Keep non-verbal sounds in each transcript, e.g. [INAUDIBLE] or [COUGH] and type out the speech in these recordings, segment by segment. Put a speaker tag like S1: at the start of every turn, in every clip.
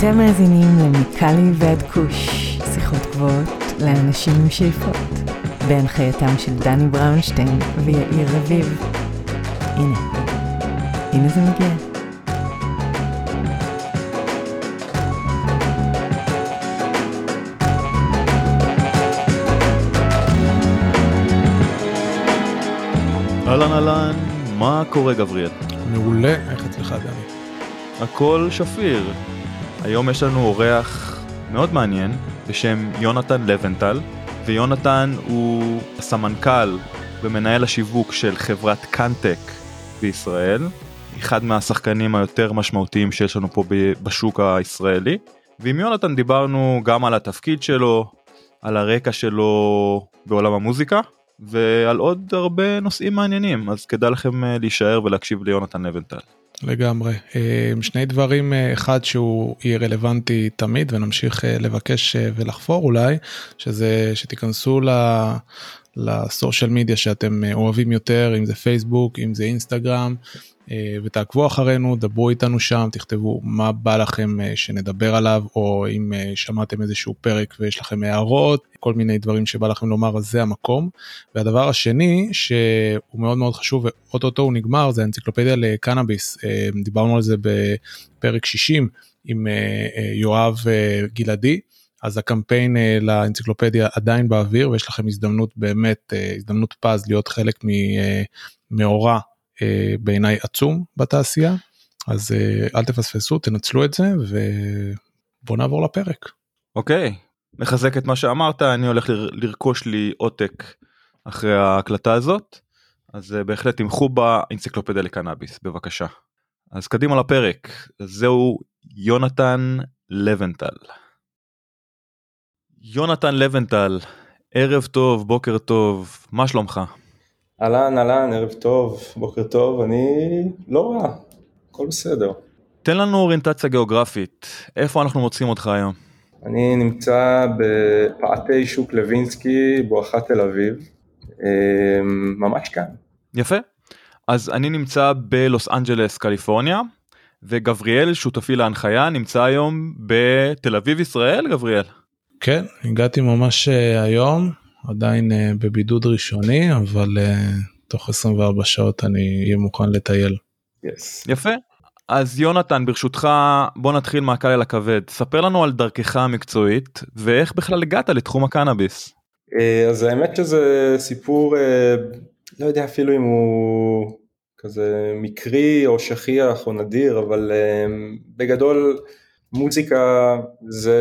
S1: אתם מאזינים למיקלי ועד כוש, שיחות גבוהות לאנשים עם שאיפות, בהנחייתם של דני בראונשטיין ויאיר רביב. הנה, הנה זה מגיע.
S2: אהלן אהלן, מה קורה גבריאל?
S3: מעולה, איך אצלך דני?
S2: הכל שפיר. היום יש לנו אורח מאוד מעניין בשם יונתן לבנטל, ויונתן הוא הסמנכ"ל ומנהל השיווק של חברת קאנטק בישראל, אחד מהשחקנים היותר משמעותיים שיש לנו פה בשוק הישראלי. ועם יונתן דיברנו גם על התפקיד שלו, על הרקע שלו בעולם המוזיקה, ועל עוד הרבה נושאים מעניינים, אז כדאי לכם אה, להישאר ולהקשיב ליונתן לבנטל.
S3: לגמרי. אה, שני דברים, אה, אחד שהוא יהיה רלוונטי תמיד ונמשיך אה, לבקש ולחפור אולי, שזה שתיכנסו ל... לסושיאל מדיה שאתם אוהבים יותר, אם זה פייסבוק, אם זה אינסטגרם, ותעקבו אחרינו, דברו איתנו שם, תכתבו מה בא לכם אה, שנדבר עליו, או אם אה, שמעתם איזשהו פרק ויש לכם הערות, כל מיני דברים שבא לכם לומר, אז זה המקום. והדבר השני, שהוא מאוד מאוד חשוב, ואו-טו-טו הוא נגמר, זה האנציקלופדיה לקנאביס. אה, דיברנו על זה בפרק 60 עם אה, אה, יואב אה, גלעדי. אז הקמפיין אה, לאנציקלופדיה עדיין באוויר ויש לכם הזדמנות באמת אה, הזדמנות פז להיות חלק ממאורע אה, בעיניי עצום בתעשייה אז אה, אל תפספסו תנצלו את זה ובואו נעבור לפרק.
S2: אוקיי, מחזק את מה שאמרת, אני הולך ל- לרכוש לי עותק אחרי ההקלטה הזאת, אז אה, בהחלט תמכו באנציקלופדיה לקנאביס, בבקשה. אז קדימה לפרק, זהו יונתן לבנטל. יונתן לבנטל, ערב טוב, בוקר טוב, מה שלומך?
S4: אהלן, אהלן, ערב טוב, בוקר טוב, אני לא רע, הכל בסדר.
S2: תן לנו אוריינטציה גיאוגרפית, איפה אנחנו מוצאים אותך היום?
S4: אני נמצא בפאתי שוק לוינסקי, בואכה תל אביב, אה, ממש כאן.
S2: יפה. אז אני נמצא בלוס אנג'לס קליפורניה וגבריאל שותפי להנחיה נמצא היום בתל אביב ישראל גבריאל.
S3: כן הגעתי ממש אה, היום עדיין אה, בבידוד ראשוני אבל אה, תוך 24 שעות אני אהיה מוכן לטייל.
S4: Yes.
S2: יפה. אז יונתן ברשותך בוא נתחיל מהקל אל הכבד ספר לנו על דרכך המקצועית ואיך בכלל הגעת לתחום הקנאביס.
S4: אה, אז האמת שזה סיפור, לא יודע אפילו אם הוא כזה מקרי או שכיח או נדיר, אבל בגדול מוזיקה זה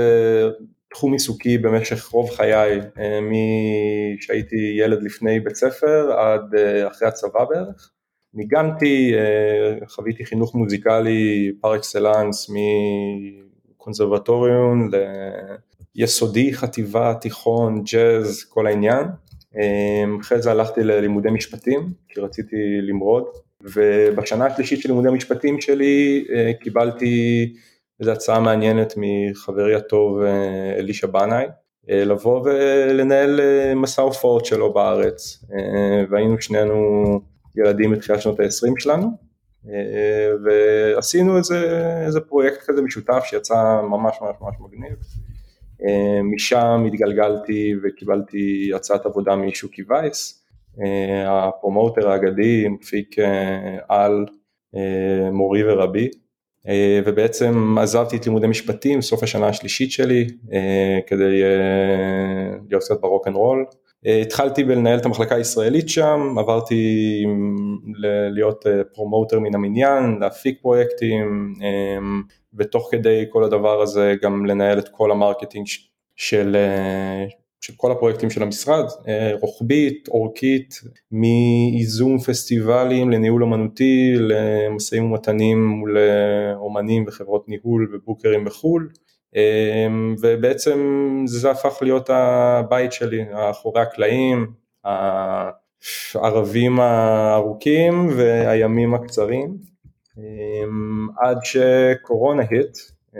S4: תחום עיסוקי במשך רוב חיי, אה, משהייתי ילד לפני בית ספר עד אה, אחרי הצבא בערך. ניגנתי, אה, חוויתי חינוך מוזיקלי פר אקסלנס מקונסרבטוריון ליסודי, חטיבה, תיכון, ג'אז, כל העניין. אחרי זה הלכתי ללימודי משפטים, כי רציתי למרוד, ובשנה השלישית של לימודי המשפטים שלי קיבלתי איזו הצעה מעניינת מחברי הטוב אה, אלישע בנאי, אה, לבוא ולנהל אה, מסע הופעות שלו בארץ, והיינו שנינו ילדים בתחילת שנות ה-20 שלנו, ועשינו איזה, איזה פרויקט כזה משותף שיצא ממש ממש ממש מגניב. משם התגלגלתי וקיבלתי הצעת עבודה משוקי וייס, ה promoter האגדי, מפיק על, מורי ורבי, ובעצם עזבתי את לימודי משפטים, סוף השנה השלישית שלי, אה, כדי אה, להיות קצת ב rock and roll. אה, התחלתי בלנהל את המחלקה הישראלית שם, עברתי להיות אה, promoter מן המניין, להפיק פרויקטים, אה, ותוך כדי כל הדבר הזה גם לנהל את כל ה marketing של, אה, של כל הפרויקטים של המשרד, אה, רוחבית, אורכית, מייזום פסטיבלים לניהול אמנותי, למשאים ומתנים מול אה, אומנים וחברות ניהול ובוקרים בחו"ל. אה, ובעצם זה הפך להיות הבית שלי, אחורי הקלעים, הערבים הארוכים והימים הקצרים, עד שקורונה hit,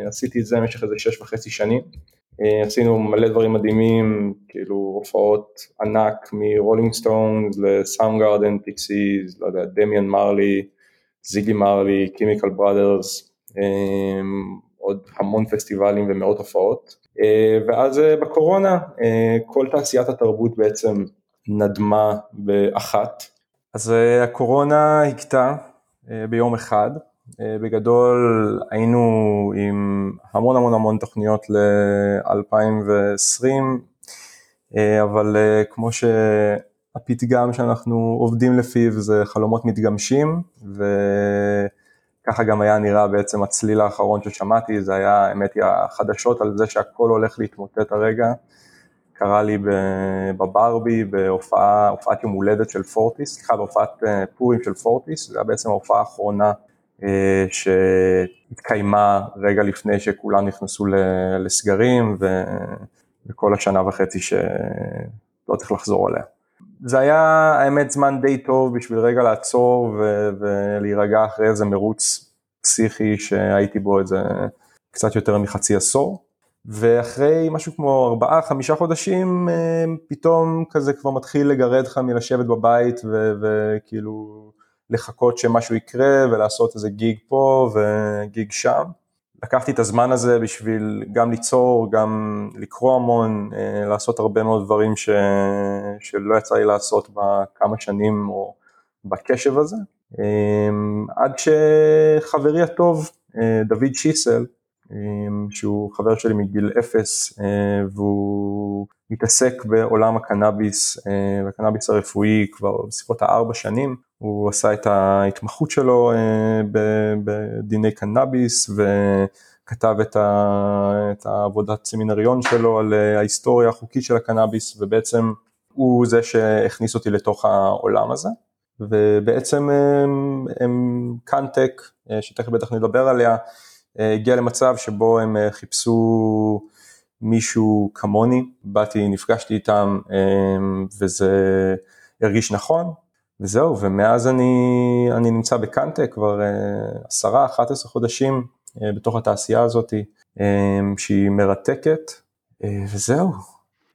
S4: עשיתי את זה במשך איזה שש וחצי שנים, עשינו מלא דברים מדהימים, כאילו הופעות ענק מ Rolling Stones ל Soundgarden, Pixies, לא יודע, דמיאן מרלי, זיגי מרלי, קימיקל בראדרס, עוד המון פסטיבלים ומאות הופעות. ואז בקורונה כל תעשיית התרבות בעצם נדמה באחת. אז הקורונה הכתה ביום אחד, בגדול היינו עם המון המון המון תוכניות ל-2020, אבל כמו שהפתגם שאנחנו עובדים לפיו זה חלומות מתגמשים, וככה גם היה נראה בעצם הצליל האחרון ששמעתי, זה היה האמת היא החדשות על זה שהכל הולך להתמוטט הרגע. קרה לי בברבי בהופעת יום הולדת של פורטיס, סליחה בהופעת פורים של פורטיס, זה היה בעצם ההופעה האחרונה אה, שהתקיימה רגע לפני שכולם נכנסו לסגרים וכל השנה וחצי שלא צריך לחזור עליה. זה היה האמת זמן די טוב בשביל רגע לעצור ולהירגע אחרי איזה מרוץ פסיכי שהייתי בו איזה קצת יותר מחצי עשור. ואחרי משהו כמו ארבעה חמישה חודשים אה, פתאום כזה כבר מתחיל לגרד לך מלשבת בבית וכאילו לחכות שמשהו יקרה ולעשות איזה גיג פה וגיג שם. לקחתי את הזמן הזה בשביל גם ליצור, גם לקרוא המון, אה, לעשות הרבה מאוד דברים ש... שלא יצא לי לעשות בכמה שנים או בקשב הזה. אה, עד שחברי הטוב, אה, דוד שיסל, שהוא חבר שלי מגיל אפס והוא מתעסק בעולם הקנאביס, הקנאביס הרפואי כבר בסביבות הארבע שנים, הוא עשה את ההתמחות שלו אה, בדיני קנאביס וכתב את, העבודת סמינריון שלו על אה, ההיסטוריה החוקית של הקנאביס ובעצם הוא זה שהכניס אותי לתוך העולם הזה. ובעצם הם, הם קאנטק, אה, שתכף בטח נדבר עליה, הגיע למצב שבו הם חיפשו מישהו כמוני, באתי, נפגשתי איתם וזה הרגיש נכון, וזהו, ומאז אני, אני נמצא בקנטק כבר אה, עשרה, uh, 11 חודשים בתוך התעשייה הזאת, שהיא מרתקת, וזהו.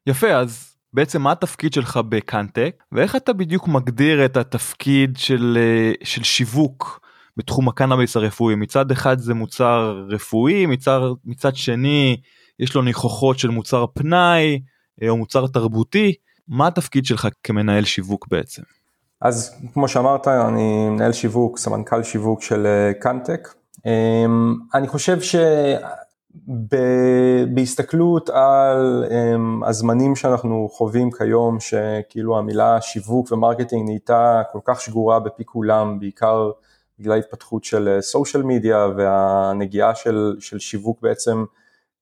S2: יפה, אז בעצם מה התפקיד שלך בקנטק, ואיך אתה בדיוק מגדיר את התפקיד של, של שיווק בתחום הקנאביס הרפואי? מצד אחד זה מוצר רפואי, מצד, מצד שני יש לו ניחוחות של מוצר פנאי או מוצר תרבותי, מה התפקיד שלך כמנהל שיווק בעצם?
S4: אז כמו שאמרת, אני מנהל שיווק, סמנכ"ל שיווק של אה, קאנטק. אמ, אני חושב שבהסתכלות על אמ, הזמנים שאנחנו חווים כיום, שכאילו המילה שיווק ו marketing נהייתה כל כך שגורה בפי כולם, בעיקר בגלל ההתפתחות של social אה, מדיה והנגיעה של, של שיווק בעצם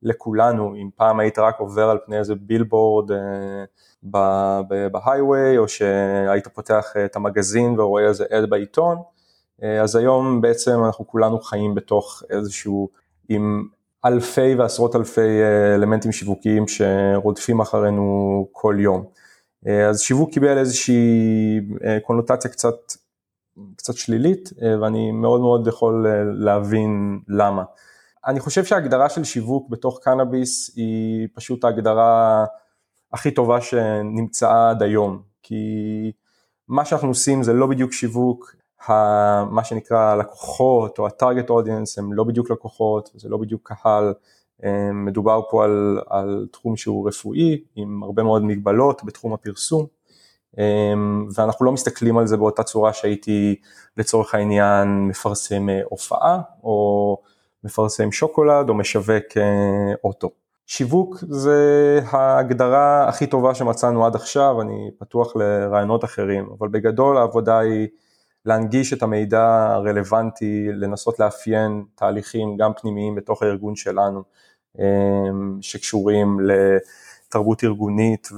S4: לכולנו, אם פעם היית רק עובר על פני איזה בילבורד, אה, ב highway, או שהיית פותח את המגזין ורואה איזה ad בעיתון, אז היום בעצם אנחנו כולנו חיים בתוך איזשהו, עם אלפי ועשרות אלפי אלמנטים שיווקיים שרודפים אחרינו כל יום. אז שיווק קיבל איזושהי קונוטציה קצת, קצת שלילית, ואני מאוד מאוד יכול להבין למה. אני חושב שההגדרה של שיווק בתוך קנאביס היא פשוט ההגדרה הכי טובה שנמצאה עד היום, כי מה שאנחנו עושים זה לא בדיוק שיווק, מה שנקרא לקוחות או הטארגט אודיאנס הם לא בדיוק לקוחות, זה לא בדיוק קהל, מדובר פה על, על תחום שהוא רפואי עם הרבה מאוד מגבלות בתחום הפרסום, ואנחנו לא מסתכלים על זה באותה צורה שהייתי לצורך העניין מפרסם הופעה או מפרסם שוקולד או משווק אה, אוטו. שיווק זה ההגדרה הכי טובה שמצאנו עד עכשיו, אני פתוח לרעיונות אחרים, אבל בגדול העבודה היא להנגיש את המידע הרלוונטי, לנסות לאפיין תהליכים גם פנימיים בתוך הארגון שלנו, אמ, שקשורים לתרבות ארגונית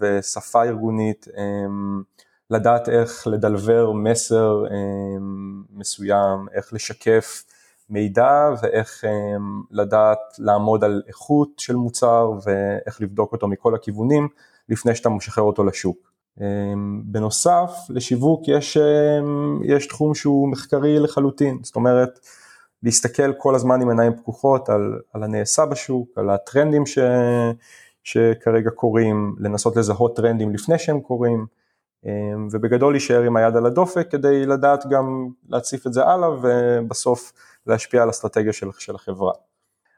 S4: ושפה ארגונית, אמ, לדעת איך לדלבר מסר אמ, מסוים, איך לשקף מידע ואיך אמ, לדעת לעמוד על איכות של מוצר ואיך לבדוק אותו מכל הכיוונים לפני שאתה משחרר אותו לשוק. בנוסף לשיווק יש, יש תחום שהוא מחקרי לחלוטין, זאת אומרת להסתכל כל הזמן עם עיניים פקוחות על, על הנעשה בשוק, על הטרנדים ש, שכרגע קורים, לנסות לזהות טרנדים לפני שהם קורים. ובגדול להישאר עם היד על הדופק כדי לדעת גם להציף את זה הלאה ובסוף להשפיע על אסטרטגיה של, של החברה.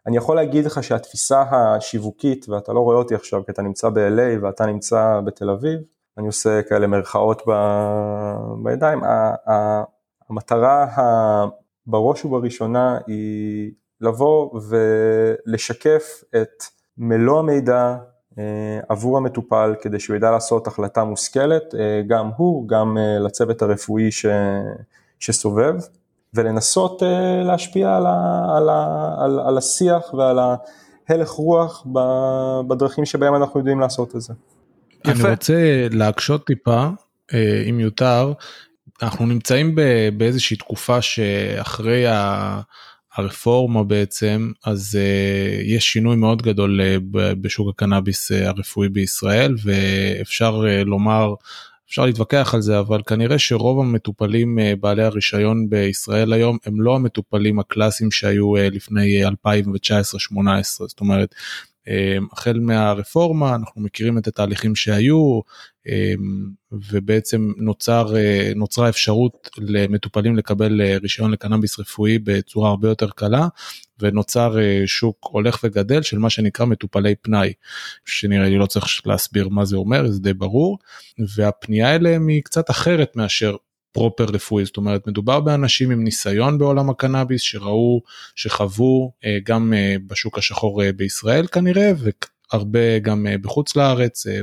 S4: אני יכול להגיד לך שהתפיסה השיווקית, ואתה לא רואה אותי עכשיו כי אתה נמצא ב-LA ואתה נמצא בתל אביב, אני עושה כאלה מרכאות ב... בידיים, המטרה בראש ובראשונה היא לבוא ולשקף את מלוא המידע אה, עבור המטופל כדי שהוא ידע לעשות החלטה מושכלת, אה, גם הוא, גם אה, לצוות הרפואי ש... שסובב, ולנסות להשפיע על, ה... על, ה... על, על השיח ועל ההלך רוח בדרכים שבהם אנחנו יודעים לעשות את זה.
S3: אני רוצה להקשות טיפה, אם יותר, אנחנו נמצאים באיזושהי תקופה שאחרי ה... הרפורמה בעצם אז uh, יש שינוי מאוד גדול uh, בשוק הקנאביס uh, הרפואי בישראל ואפשר לומר אפשר להתווכח על זה אבל כנראה שרוב המטופלים בעלי הרישיון בישראל היום הם לא המטופלים הקלאסיים שהיו לפני 2019-2018 זאת אומרת החל מהרפורמה אנחנו מכירים את התהליכים שהיו אמ, ובעצם נוצר, אה, נוצרה אפשרות למטופלים לקבל אה, רישיון לקנאביס רפואי בצורה הרבה יותר קלה ונוצר אה, שוק הולך וגדל של מה שנקרא מטופלי פנאי שנראה לי לא צריך להסביר מה זה אומר זה די ברור והפנייה אליהם היא קצת אחרת מאשר פרופר רפואי זאת אומרת מדובר באנשים עם ניסיון בעולם הקנאביס שראו שחוו גם בשוק השחור בישראל כנראה הרבה גם אה, בחוץ לארץ, אה,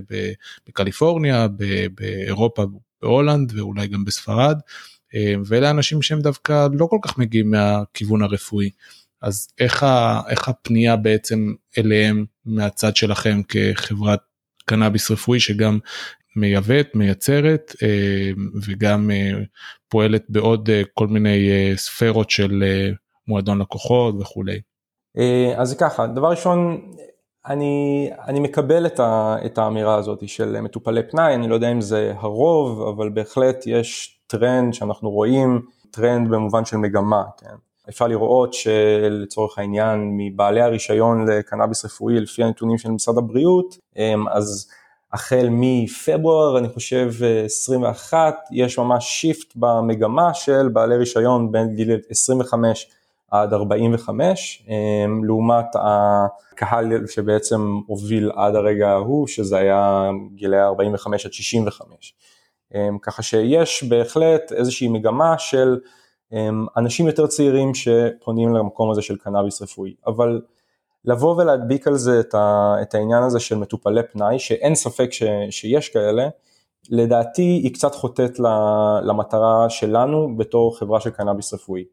S3: בקליפורניה, באירופה, בהולנד ואולי גם בספרד, אה, ואלה אנשים שהם דווקא לא כל כך מגיעים מהכיוון הרפואי. אז איך, ה, איך הפנייה בעצם אליהם מהצד שלכם כחברת קנאביס רפואי שגם מייבאת, מייצרת וגם פועלת בעוד כל מיני ספרות של מועדון לקוחות וכולי.
S4: אז ככה, דבר ראשון אני, אני מקבל את, ה, את האמירה הזאת של מטופלי פנאי, אני לא יודע אם זה הרוב, אבל בהחלט יש טרנד שאנחנו רואים, טרנד במובן של מגמה, כן. אפשר לראות שלצורך העניין מבעלי הרישיון לקנאביס רפואי לפי הנתונים של משרד הבריאות, אז החל מפברואר אני חושב 21 יש ממש shift במגמה של בעלי רישיון בין גיל 25 עד 45, אמ, לעומת הקהל שבעצם הוביל עד הרגע ההוא, שזה היה גילאי 45 עד 65. אמ, ככה שיש בהחלט איזושהי מגמה של אמ, אנשים יותר צעירים שפונים למקום הזה של קנאביס רפואי, אבל לבוא ולהדביק על זה את העניין הזה של מטופלי פנאי, שאין ספק ש, שיש כאלה, לדעתי היא קצת חוטאת למטרה שלנו בתור חברה של קנאביס רפואי.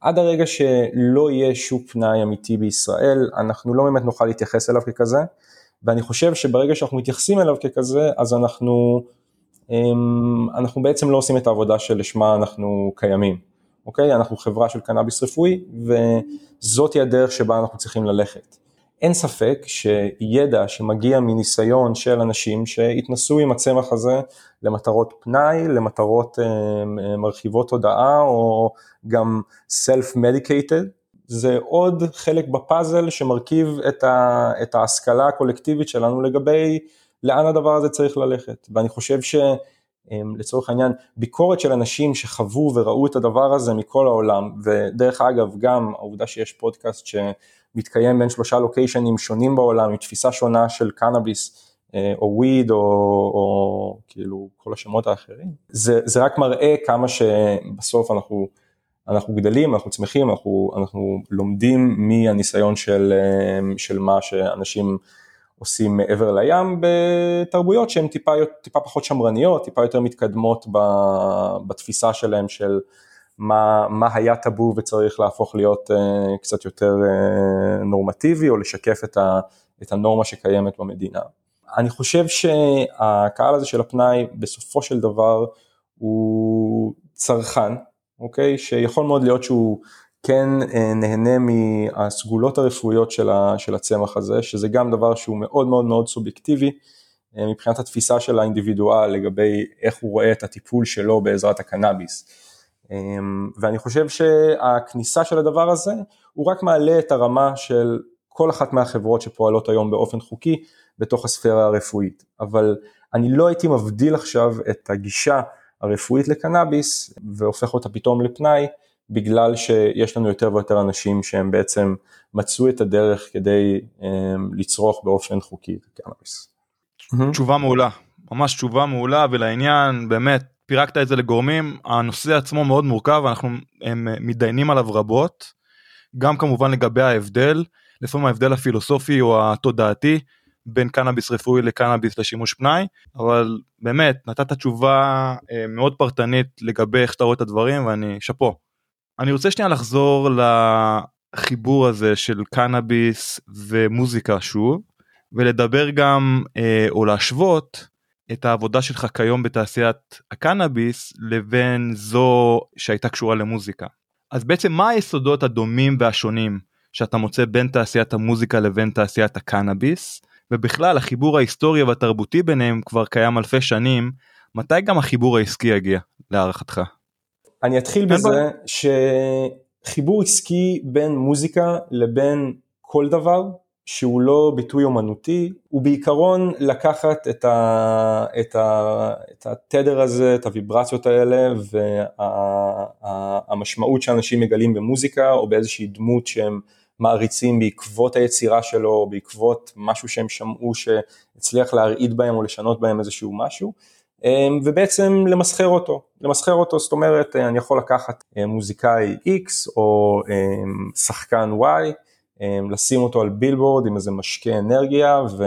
S4: עד הרגע שלא יהיה שוק פנאי אמיתי בישראל, אנחנו לא באמת נוכל להתייחס אליו ככזה, ואני חושב שברגע שאנחנו מתייחסים אליו ככזה, אז אנחנו, אמ, אנחנו בעצם לא עושים את העבודה שלשמה אנחנו קיימים, אוקיי? אנחנו חברה של קנאביס רפואי, וזאתי הדרך שבה אנחנו צריכים ללכת. אין ספק שידע שמגיע מניסיון של אנשים שהתנסו עם הצמח הזה למטרות פנאי, למטרות אה, מרחיבות תודעה או גם self-medicated, זה עוד חלק בפאזל שמרכיב את, ה, את ההשכלה הקולקטיבית שלנו לגבי לאן הדבר הזה צריך ללכת. ואני חושב שלצורך העניין ביקורת של אנשים שחוו וראו את הדבר הזה מכל העולם, ודרך אגב גם העובדה שיש פודקאסט ש... מתקיים בין שלושה לוקיישנים שונים בעולם עם תפיסה שונה של קנאביס אה, או וויד או, או כאילו כל השמות האחרים. זה, זה רק מראה כמה שבסוף אנחנו, אנחנו גדלים, אנחנו צמחים, אנחנו, אנחנו לומדים מהניסיון של, אה, של מה שאנשים עושים מעבר לים בתרבויות שהן טיפה, טיפה פחות שמרניות, טיפה יותר מתקדמות בתפיסה שלהם של מה, מה היה טאבו וצריך להפוך להיות uh, קצת יותר uh, נורמטיבי או לשקף את, ה, את הנורמה שקיימת במדינה. אני חושב שהקהל הזה של הפנאי בסופו של דבר הוא צרכן, אוקיי? שיכול מאוד להיות שהוא כן uh, נהנה מהסגולות הרפואיות של, הצמח הזה, שזה גם דבר שהוא מאוד מאוד מאוד סובייקטיבי. מבחינת התפיסה של האינדיבידואל לגבי איך הוא רואה את הטיפול שלו בעזרת הקנאביס. אמ, ואני חושב שהכניסה של הדבר הזה הוא רק מעלה את הרמה של כל אחת מהחברות שפועלות היום באופן חוקי בתוך הספירה הרפואית, אבל אני לא הייתי מבדיל עכשיו את הגישה הרפואית לקנאביס והופך אותה פתאום לפנאי בגלל שיש לנו יותר ויותר אנשים שהם בעצם מצאו את הדרך כדי לצרוך באופן חוקי את הקנאביס.
S2: תשובה מעולה, ממש תשובה מעולה ולעניין באמת פירקת את זה לגורמים הנושא עצמו מאוד מורכב אנחנו הם מתדיינים עליו רבות גם כמובן לגבי ההבדל לפעמים ההבדל הפילוסופי או התודעתי בין קנאביס רפואי לקנאביס לשימוש פנאי אבל באמת נתת תשובה אה, מאוד פרטנית לגבי איך אתה רואה את הדברים ואני שאפו. אני רוצה שנייה לחזור לחיבור הזה של קנאביס ומוזיקה שוב ולדבר גם אה, או להשוות את העבודה שלך כיום בתעשיית הקנאביס לבין זו שהייתה קשורה למוזיקה. אז בעצם מה היסודות הדומים והשונים שאתה מוצא בין תעשיית המוזיקה לבין תעשיית הקנאביס ובכלל החיבור ההיסטורי והתרבותי ביניהם כבר קיים אלפי שנים מתי גם החיבור העסקי יגיע להערכתך.
S4: אני אתחיל בזה שחיבור עסקי בין מוזיקה לבין כל דבר שהוא לא ביטוי אומנותי, הוא בעיקרון לקחת את, ה, את, ה, את התדר הזה, את הוויברציות האלה והמשמעות וה, שאנשים מגלים במוזיקה או באיזושהי דמות שהם מעריצים בעקבות היצירה שלו, או בעקבות משהו שהם שמעו שהצליח להרעיד בהם או לשנות בהם איזשהו משהו, ובעצם למסחר אותו, למסחר אותו זאת אומרת אני יכול לקחת אה, מוזיקאי X או אמ, שחקן Y, אמ, לשים אותו על בילבורד עם איזה משקה אנרגיה ו...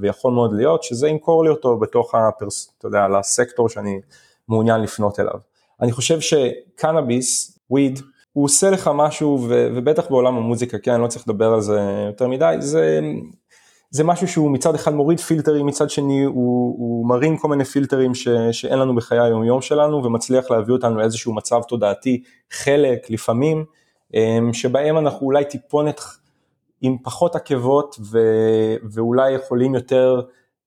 S4: ויכול מאוד להיות שזה ימכור לי אותו בתוך הפרס... אתה יודע, לסקטור שאני מעוניין לפנות אליו. אני חושב שקנאביס, וויד, הוא עושה לך משהו ו... ובטח בעולם המוזיקה, כן, אני לא צריך לדבר על זה יותר מדי, זה, זה משהו שהוא מצד אחד מוריד פילטרים, מצד שני הוא, הוא מרים כל מיני פילטרים ש... שאין לנו בחיי היום יום שלנו ומצליח להביא אותנו לאיזשהו מצב תודעתי, חלק לפעמים, אמ, שבהם אנחנו אולי טיפונת עם פחות עקבות ו, ואולי יכולים יותר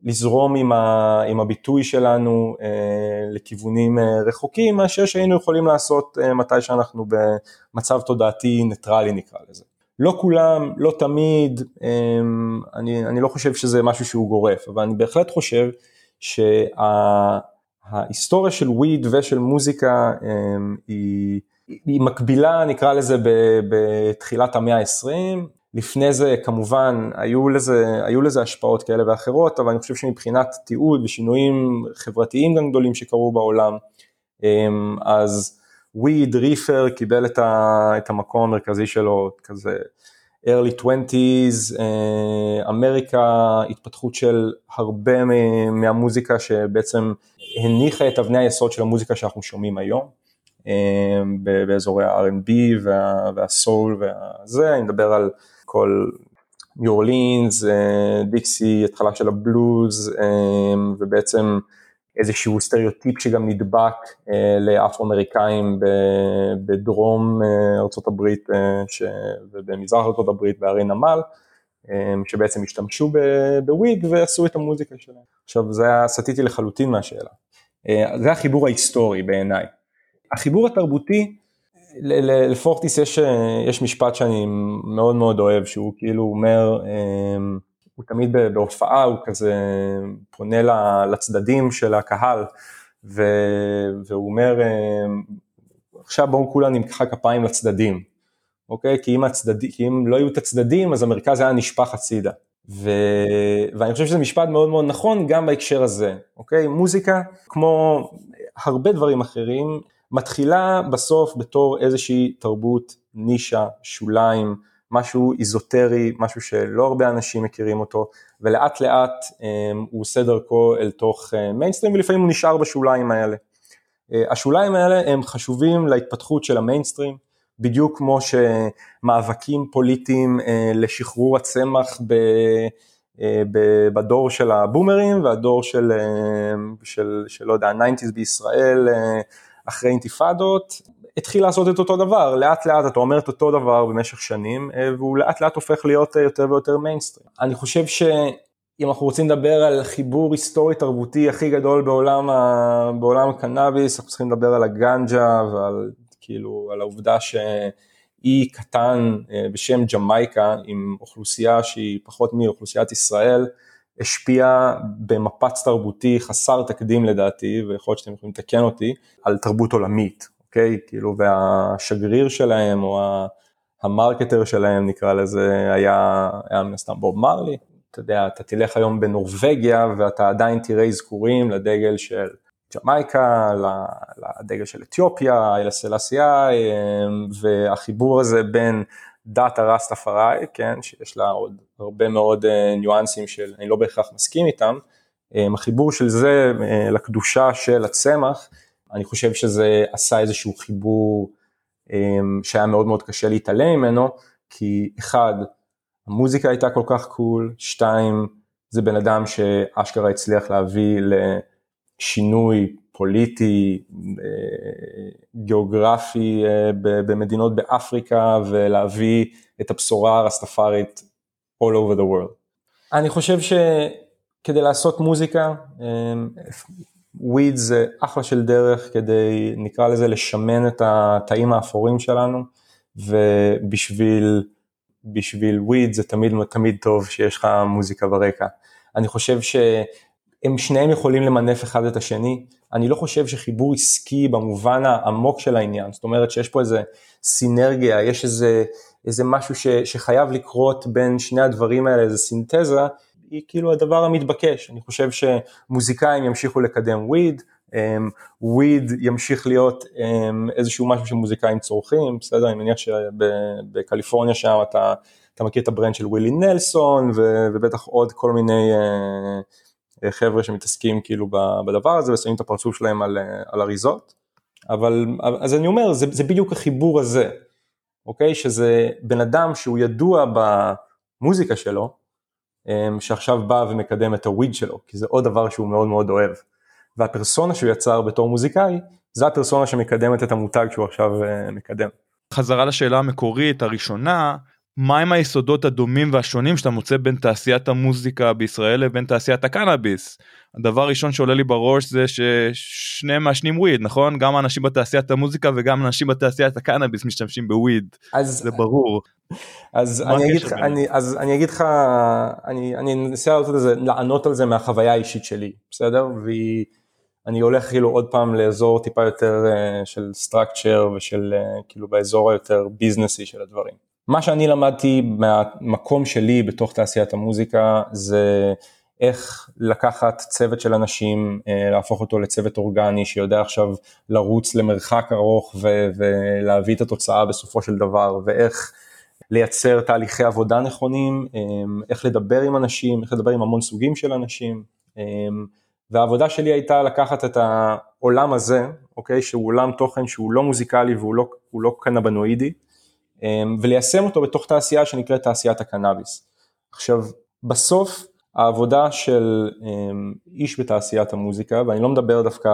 S4: לזרום עם, ה, עם הביטוי שלנו אה, לכיוונים אה, רחוקים מאשר שהיינו יכולים לעשות אה, מתי שאנחנו במצב תודעתי ניטרלי נקרא לזה. לא כולם, לא תמיד, אה, אני, אני לא חושב שזה משהו שהוא גורף, אבל אני בהחלט חושב שההיסטוריה של וויד ושל מוזיקה אה, היא, היא מקבילה נקרא לזה בתחילת המאה ה-20, לפני זה כמובן היו לזה, היו לזה השפעות כאלה ואחרות, אבל אני חושב שמבחינת תיעוד ושינויים חברתיים גם גדולים שקרו בעולם, אמ, אז וויד ריפר קיבל את, ה, את המקום המרכזי שלו, כזה early 20's, אה, אמריקה, התפתחות של הרבה מהמוזיקה שבעצם הניחה את אבני היסוד של המוזיקה שאנחנו שומעים היום. אמ, באזורי ה-R&B וה, והסול והזה, אני מדבר על כל ניו אורלינס, אה, דיקסי, התחלה של הבלוז, אה, ובעצם איזשהו סטריאוטיפ שגם נדבק אה, לאפרו-אמריקאים בדרום ארה"ב ובמזרח ארה"ב בערי נמל, שבעצם השתמשו בוויג ועשו את המוזיקה שלהם. עכשיו זה היה, סטיתי לחלוטין מהשאלה. זה החיבור ההיסטורי בעיניי. החיבור התרבותי, לפורטיס יש, יש משפט שאני מאוד מאוד אוהב, שהוא כאילו אומר, אמ, הוא תמיד בהופעה, הוא כזה פונה לצדדים של הקהל, והוא אומר, אמ, עכשיו בואו כולם נמחא כפיים לצדדים, אוקיי? כי אם, הצדד, כי אם לא היו את הצדדים, אז המרכז היה נשפך הצידה. ו... ואני חושב שזה משפט מאוד מאוד נכון גם בהקשר הזה, אוקיי? מוזיקה, כמו הרבה דברים אחרים, מתחילה בסוף בתור איזושהי תרבות נישה, שוליים, משהו איזוטרי, משהו שלא הרבה אנשים מכירים אותו, ולאט לאט um, הוא עושה דרכו אל תוך מיינסטרים, uh, ולפעמים הוא נשאר בשוליים האלה. Uh, השוליים האלה הם חשובים להתפתחות של המיינסטרים, בדיוק כמו שמאבקים פוליטיים uh, לשחרור הצמח ב... בדור של הבומרים והדור של, של, של לא יודע, ה-90's בישראל אחרי אינתיפאדות, התחיל לעשות את אותו דבר, לאט לאט אתה אומר את אותו דבר במשך שנים, אה, והוא לאט לאט הופך להיות אה, יותר ויותר מיינסטרים. אני חושב שאם אנחנו רוצים לדבר על חיבור היסטורי תרבותי הכי גדול בעולם, ה... בעולם הקנאביס, אנחנו צריכים לדבר על הגנג'ה ועל כאילו, על העובדה שאי קטן אה, בשם ג'מייקה עם אוכלוסייה שהיא פחות מאוכלוסיית ישראל, השפיע במפץ תרבותי חסר תקדים לדעתי, ויכול להיות שאתם יכולים לתקן אותי, על תרבות עולמית. אוקיי? כאילו, והשגריר שלהם, או המרקטר שלהם נקרא לזה, היה, היה מן הסתם בוב מרלי. אתה יודע, אתה תלך היום בנורבגיה ואתה עדיין תראה אזכורים לדגל של ג'מייקה, לדגל של אתיופיה, אלה סלאסיי, והחיבור הזה בין דת הרסטפארי, כן, שיש לה עוד הרבה מאוד אה, ניואנסים של, אני לא בהכרח מסכים איתם, אה, החיבור של זה אה, לקדושה של הצמח, אני חושב שזה עשה איזשהו חיבור שהיה מאוד מאוד קשה להתעלם ממנו, כי אחד, המוזיקה הייתה כל כך קול, שתיים, זה בן אדם שאשכרה הצליח להביא לשינוי פוליטי, גיאוגרפי במדינות באפריקה ולהביא את הבשורה הרסטפארית all over the world. אני חושב שכדי לעשות מוזיקה, וויד זה אחלה של דרך כדי נקרא לזה לשמן את התאים האפורים שלנו ובשביל בשביל וויד זה תמיד תמיד טוב שיש לך מוזיקה ברקע. אני חושב שהם שניהם יכולים למנף אחד את השני, אני לא חושב שחיבור עסקי במובן העמוק של העניין, זאת אומרת שיש פה איזה סינרגיה, יש איזה, איזה משהו ש, שחייב לקרות בין שני הדברים האלה, איזה סינתזה, היא כאילו הדבר המתבקש, אני חושב שמוזיקאים ימשיכו לקדם וויד, וויד um, ימשיך להיות um, איזשהו משהו שמוזיקאים צורכים, בסדר, אני מניח שבקליפורניה שם אתה, אתה מכיר את ה brand של ווילי נלסון ובטח עוד כל מיני אה, חבר'ה שמתעסקים כאילו בדבר הזה ושמים את הפרצוף שלהם על, על אריזות, אבל אז אני אומר זה, זה בדיוק החיבור הזה, אוקיי, שזה בן אדם שהוא ידוע במוזיקה שלו, שעכשיו בא ומקדם את ה weed שלו, כי זה עוד דבר שהוא מאוד מאוד אוהב. והפרסונה שהוא יצר בתור מוזיקאי, זה הפרסונה שמקדמת את המותג שהוא עכשיו אה, מקדם.
S2: חזרה לשאלה המקורית הראשונה, מהם היסודות הדומים והשונים שאתה מוצא בין תעשיית המוזיקה בישראל לבין תעשיית הקנאביס? הדבר הראשון שעולה לי בראש זה ששניהם מעשנים וויד נכון גם אנשים בתעשיית המוזיקה וגם אנשים בתעשיית הקנאביס משתמשים בוויד אז זה ברור.
S4: אז אני אגיד אני אז אני אגיד לך אני אני אנסה לענות על זה מהחוויה האישית שלי בסדר והיא. אני הולך כאילו עוד פעם לאזור טיפה יותר uh, של structure ושל uh, כאילו באזור היותר ביזנסי של הדברים. מה שאני למדתי מהמקום שלי בתוך תעשיית המוזיקה זה איך לקחת צוות של אנשים, uh, להפוך אותו לצוות אורגני שיודע עכשיו לרוץ למרחק ארוך ו- ולהביא את התוצאה בסופו של דבר ואיך לייצר תהליכי עבודה נכונים, איך לדבר עם אנשים, איך לדבר עם המון סוגים של אנשים. והעבודה שלי הייתה לקחת את העולם הזה, אוקיי, שהוא עולם תוכן שהוא לא מוזיקלי והוא לא, לא קנבנואידי, וליישם אותו בתוך תעשייה שנקראת תעשיית הקנאביס. עכשיו, בסוף העבודה של אמ, איש בתעשיית המוזיקה, ואני לא מדבר דווקא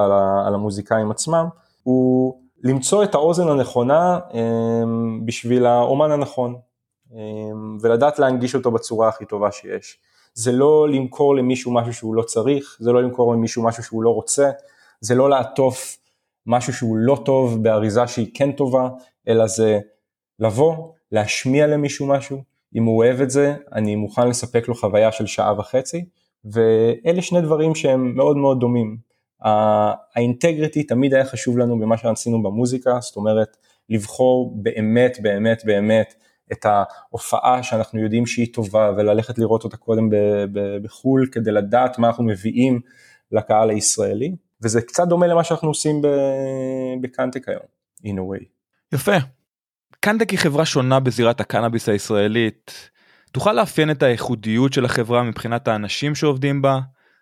S4: על המוזיקאים עצמם, הוא למצוא את האוזן הנכונה אמ, בשביל האומן הנכון, ולדעת להנגיש אותו בצורה הכי טובה שיש. זה לא למכור למישהו משהו שהוא לא צריך, זה לא למכור למישהו משהו שהוא לא רוצה, זה לא לעטוף משהו שהוא לא טוב באריזה שהיא כן טובה, אלא זה לבוא, להשמיע למישהו משהו, אם הוא אוהב את זה, אני מוכן לספק לו חוויה של שעה וחצי, ואלה שני דברים שהם מאוד מאוד דומים. האינטגריטי תמיד היה חשוב לנו במה שעשינו במוזיקה, זאת אומרת, לבחור באמת באמת באמת את ההופעה שאנחנו יודעים שהיא טובה וללכת לראות אותה קודם בחו"ל כדי לדעת מה אנחנו מביאים לקהל הישראלי וזה קצת דומה למה שאנחנו עושים בקנטק היום in a way.
S2: יפה. קנטק היא חברה שונה בזירת הקנאביס הישראלית. תוכל לאפיין את הייחודיות של החברה מבחינת האנשים שעובדים בה,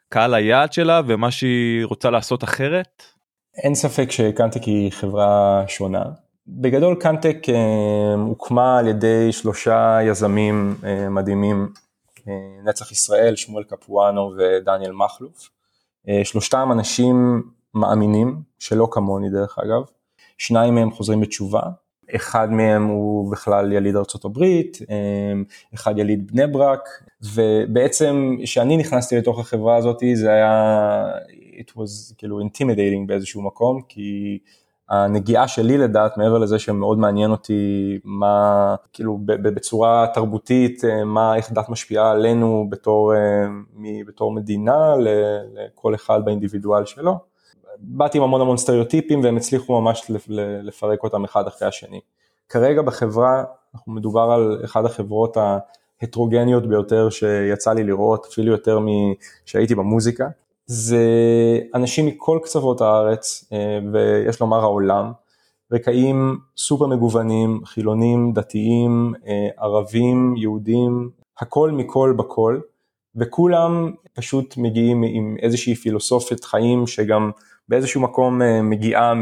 S2: קהל היעד שלה ומה שהיא רוצה לעשות אחרת?
S4: אין ספק שקנטק היא חברה שונה. בגדול קנטק אה, הוקמה על ידי שלושה יזמים אה, מדהימים, אה, נצח ישראל, שמואל קפואנו ודניאל מכלוף. שלושתם אנשים מאמינים, שלא כמוני דרך אגב, שניים מהם חוזרים בתשובה, אחד מהם הוא בכלל יליד ארה"ב, אחד יליד בני ברק, ובעצם כשאני נכנסתי לתוך החברה הזאת זה היה, it was כאילו intimidating באיזשהו מקום, כי הנגיעה שלי לדעת מעבר לזה שמאוד מעניין אותי מה כאילו בצורה תרבותית אה, מה איך דת משפיעה עלינו בתור, אה, בתור מדינה לכל אחד באינדיבידואל שלו. באתי עם המון המון סטריאוטיפים והם הצליחו ממש לפרק אותם אחד אחרי השני. כרגע בחברה, אנחנו מדובר על אחת החברות ההטרוגניות ביותר שיצא לי לראות, אפילו יותר משהייתי במוזיקה. זה אנשים מכל קצוות הארץ, אה, ויש לומר העולם, רקעים סופר מגוונים, חילונים, דתיים, אה, ערבים, יהודים, הכל מכל בכל, וכולם פשוט מגיעים עם איזושהי פילוסופית חיים שגם באיזשהו מקום אה, מגיעה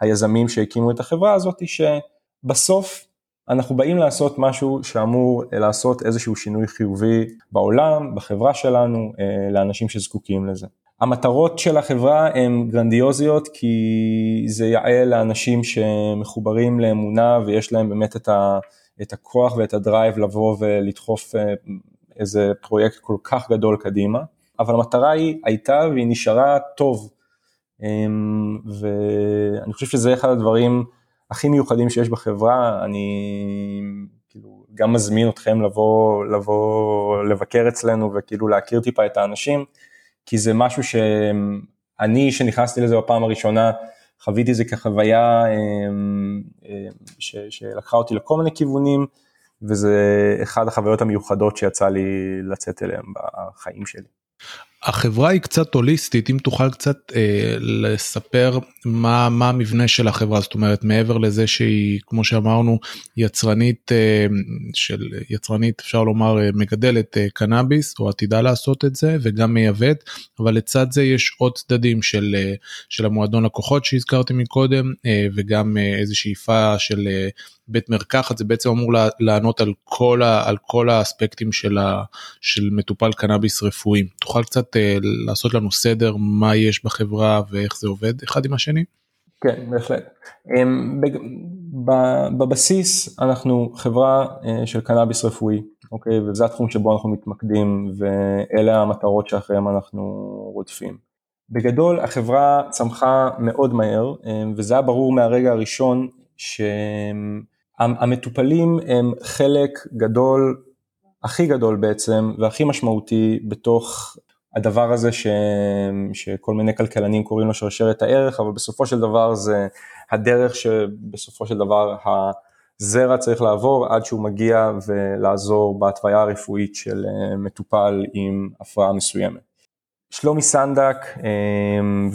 S4: מהיזמים שהקימו את החברה הזאת, שבסוף אנחנו באים לעשות משהו שאמור לעשות איזשהו שינוי חיובי בעולם, בחברה שלנו, אה, לאנשים שזקוקים לזה. המטרות של החברה הן גרנדיוזיות כי זה יעל לאנשים שמחוברים לאמונה ויש להם באמת את, ה, את הכוח ואת הדרייב לבוא ולדחוף אה, איזה פרויקט כל כך גדול קדימה, אבל המטרה היא הייתה והיא נשארה טוב. אמ, ואני חושב שזה אחד הדברים הכי מיוחדים שיש בחברה, אני כאילו גם מזמין אתכם לבוא, לבוא לבקר אצלנו וכאילו להכיר טיפה את האנשים, כי זה משהו שאני, שנכנסתי לזה בפעם הראשונה, חוויתי את זה כחוויה אמ, אמ, ש, שלקחה אותי לכל מיני כיוונים, וזה אחד החוויות המיוחדות שיצא לי לצאת אליהם בחיים שלי.
S3: החברה היא קצת הוליסטית אם תוכל קצת אה, לספר מה מה המבנה של החברה. זאת אומרת מעבר לזה שהיא כמו שאמרנו יצרנית אה, של יצרנית אפשר לומר אה, מגדלת אה, קנאביס או עתידה לעשות את זה וגם מייבאת אבל לצד זה יש עוד צדדים של אה, של המועדון לקוחות שהזכרתי מקודם אה, וגם אה, איזה שאיפה של אה, בית מרקחת זה בעצם אמור לענות על כל, ה, על כל האספקטים של, ה, של מטופל קנאביס רפואי. תוכל קצת uh, לעשות לנו סדר מה יש בחברה ואיך זה עובד אחד עם השני?
S4: כן, בהחלט. Um, בבסיס אנחנו חברה uh, של קנאביס רפואי, אוקיי? וזה התחום שבו אנחנו מתמקדים ואלה המטרות שאחריהם אנחנו רודפים. בגדול החברה צמחה מאוד מהר um, וזה היה ברור מהרגע הראשון ש... המטופלים הם חלק גדול, הכי גדול בעצם והכי משמעותי בתוך הדבר הזה ש... שכל מיני כלכלנים קוראים לו שרשרת הערך, אבל בסופו של דבר זה הדרך שבסופו של דבר הזרע צריך לעבור עד שהוא מגיע ולעזור בהתוויה הרפואית של אה, מטופל עם הפרעה מסוימת. שלומי סנדק אמ,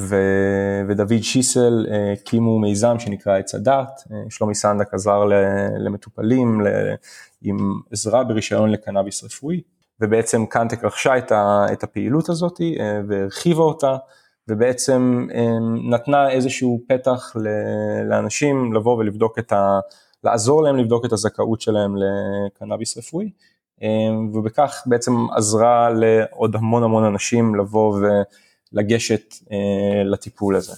S4: ודוד שיסל אה, הקימו מיזם שנקרא עץ הדת, אה, שלומי סנדק עזר למטופלים עם עזרה ברישיון לקנאביס רפואי, ובעצם קנטק רכשה את הפעילות הזאת אה, והרחיבה אותה, ובעצם אמ, נתנה איזשהו פתח לאנשים לבוא ולבדוק את ה... לעזור להם לבדוק את הזכאות שלהם לקנאביס רפואי. אמ, ובכך בעצם עזרה לעוד המון המון אנשים לבוא ולגשת אה, לטיפול הזה.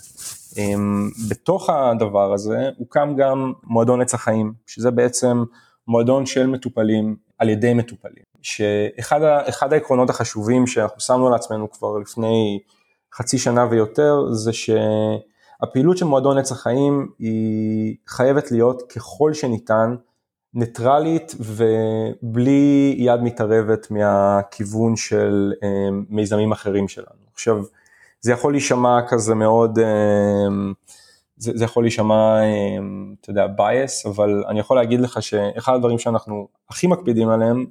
S4: אמ, בתוך הדבר הזה הוקם גם מועדון עץ החיים, שזה בעצם מועדון של מטופלים על ידי מטופלים, שאחד העקרונות החשובים שאנחנו שמנו לעצמנו כבר לפני חצי שנה ויותר זה שהפעילות של מועדון עץ החיים היא חייבת להיות ככל שניתן ניטרלית ובלי יד מתערבת מהכיוון של אה, מיזמים אחרים שלנו. עכשיו, זה יכול להישמע כזה מאוד, אה, זה, זה יכול להישמע, אה, אתה יודע, bias, אבל אני יכול להגיד לך שאחד הדברים שאנחנו הכי מקפידים עליהם,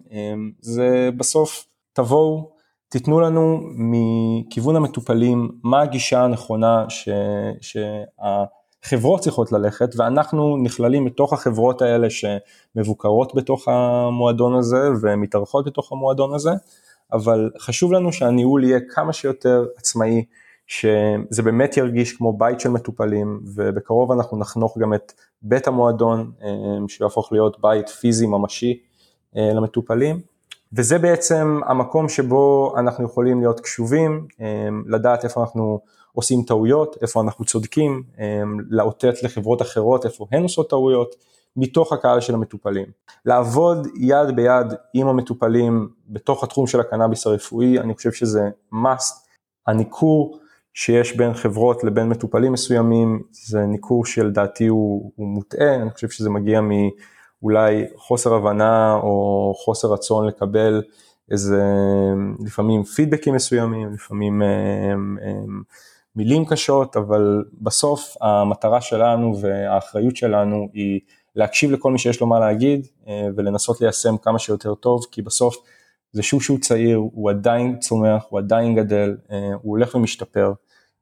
S4: זה בסוף תבואו, תיתנו לנו מכיוון המטופלים מה הגישה הנכונה. שה... חברות צריכות ללכת ואנחנו נכללים מתוך החברות האלה שמבוקרות בתוך המועדון הזה ומתארחות בתוך המועדון הזה, אבל חשוב לנו שהניהול יהיה כמה שיותר עצמאי, שזה באמת ירגיש כמו בית של מטופלים ובקרוב אנחנו נחנוך גם את בית המועדון אה, שיהפוך להיות בית פיזי ממשי אה, למטופלים. וזה בעצם המקום שבו אנחנו יכולים להיות קשובים, אה, לדעת איפה אנחנו עושים טעויות, איפה אנחנו צודקים, אמ, לאותת לחברות אחרות איפה הן עושות טעויות, מתוך הקהל של המטופלים. לעבוד יד ביד עם המטופלים בתוך התחום של הקנאביס הרפואי, אני חושב שזה must. הניכור שיש בין חברות לבין מטופלים מסוימים, זה ניכור שלדעתי הוא, הוא מוטעה, אני חושב שזה מגיע מאולי חוסר הבנה או חוסר רצון לקבל איזה לפעמים פידבקים מסוימים, לפעמים הם, הם, מילים קשות, אבל בסוף המטרה שלנו והאחריות שלנו היא להקשיב לכל מי שיש לו מה להגיד ולנסות ליישם כמה שיותר טוב, כי בסוף זה שוק שהוא צעיר, הוא עדיין צומח, הוא עדיין גדל, הוא הולך ומשתפר,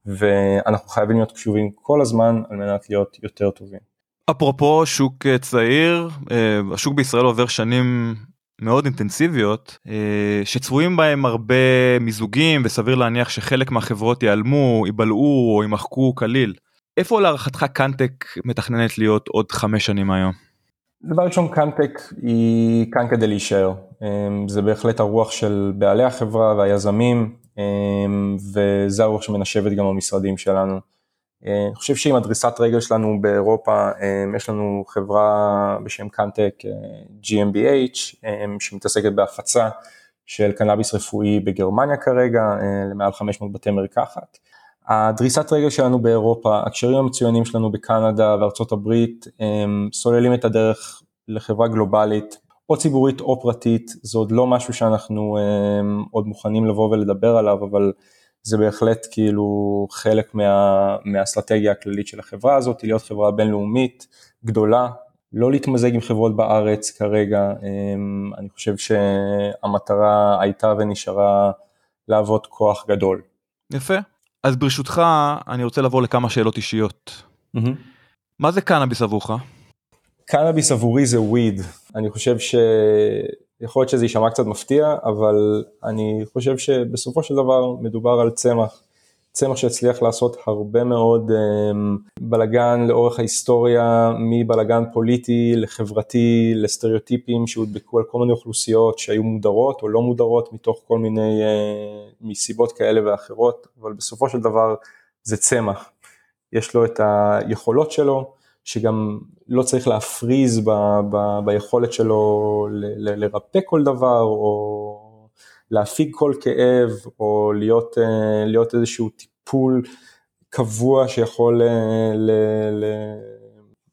S4: ואנחנו חייבים להיות קשובים כל הזמן על מנת להיות יותר טובים.
S2: אפרופו שוק צעיר, השוק בישראל עובר שנים מאוד אינטנסיביות אה, שצבועים בהם הרבה מיזוגים וסביר להניח שחלק מהחברות ייעלמו, ייבלעו או יימחקו כליל. איפה להערכתך קאנטק מתכננת להיות עוד חמש שנים היום?
S4: דבר ראשון קאנטק היא כאן כדי להישאר. אה, זה בהחלט הרוח של בעלי החברה והיזמים אה, וזה הרוח שמנשבת גם במשרדים שלנו. אה, אני חושב שעם הדריסת רגל שלנו באירופה, אה, יש לנו חברה בשם קאנטק אה, GmbH שמתעסקת בהפצה של קנאביס רפואי בגרמניה כרגע, למעל 500 בתי מרקחת. הדריסת רגל שלנו באירופה, הקשרים המצוינים שלנו בקנדה וארצות הברית, סוללים את הדרך לחברה גלובלית, או ציבורית או פרטית, זה עוד לא משהו שאנחנו עוד מוכנים לבוא ולדבר עליו, אבל זה בהחלט כאילו חלק מה, מהאסטרטגיה הכללית של החברה הזאת, להיות חברה בינלאומית גדולה, לא להתמזג עם חברות בארץ כרגע, אמ, אני חושב שהמטרה הייתה ונשארה להוות כוח גדול.
S2: יפה, אז ברשותך אני רוצה לעבור לכמה שאלות אישיות. Mm-hmm. מה זה קנאביס עבורך?
S4: קנאביס עבורי זה וויד, אני חושב ש... יכול להיות שזה יישמע קצת מפתיע, אבל אני חושב שבסופו של דבר מדובר על צמח. צמח שהצליח לעשות הרבה מאוד um, בלגן לאורך ההיסטוריה, מבלגן פוליטי לחברתי, לסטריאוטיפים שהודבקו על כל מיני אוכלוסיות שהיו מודרות או לא מודרות מתוך כל מיני, uh, מסיבות כאלה ואחרות, אבל בסופו של דבר זה צמח. יש לו את היכולות שלו, שגם לא צריך להפריז ב, ב, ביכולת שלו ל, ל, לרפא כל דבר, או להפיג כל כאב, או להיות, אה, להיות איזשהו טיפול קבוע שיכול אה, ל, ל,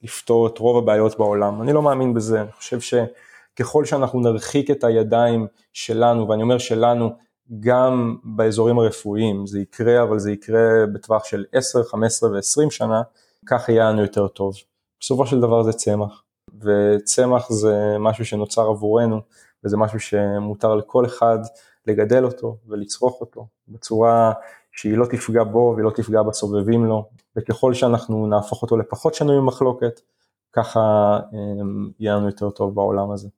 S4: לפתור את רוב הבעיות בעולם. אני לא מאמין בזה, אני חושב שככל שאנחנו נרחיק את הידיים שלנו, ואני אומר שלנו, גם באזורים הרפואיים, זה יקרה, אבל זה יקרה בטווח של 10, 15 ו-20 שנה, כך יהיה לנו יותר טוב. בסופו של דבר זה צמח, וצמח זה משהו שנוצר עבורנו, וזה משהו שמותר לכל אחד לגדל אותו ולצרוך אותו בצורה שהיא לא תפגע בו והיא לא תפגע בסובבים לו, וככל שאנחנו נהפוך אותו לפחות שנוי ממחלוקת, ככה אמ, יהיה לנו יותר טוב בעולם הזה.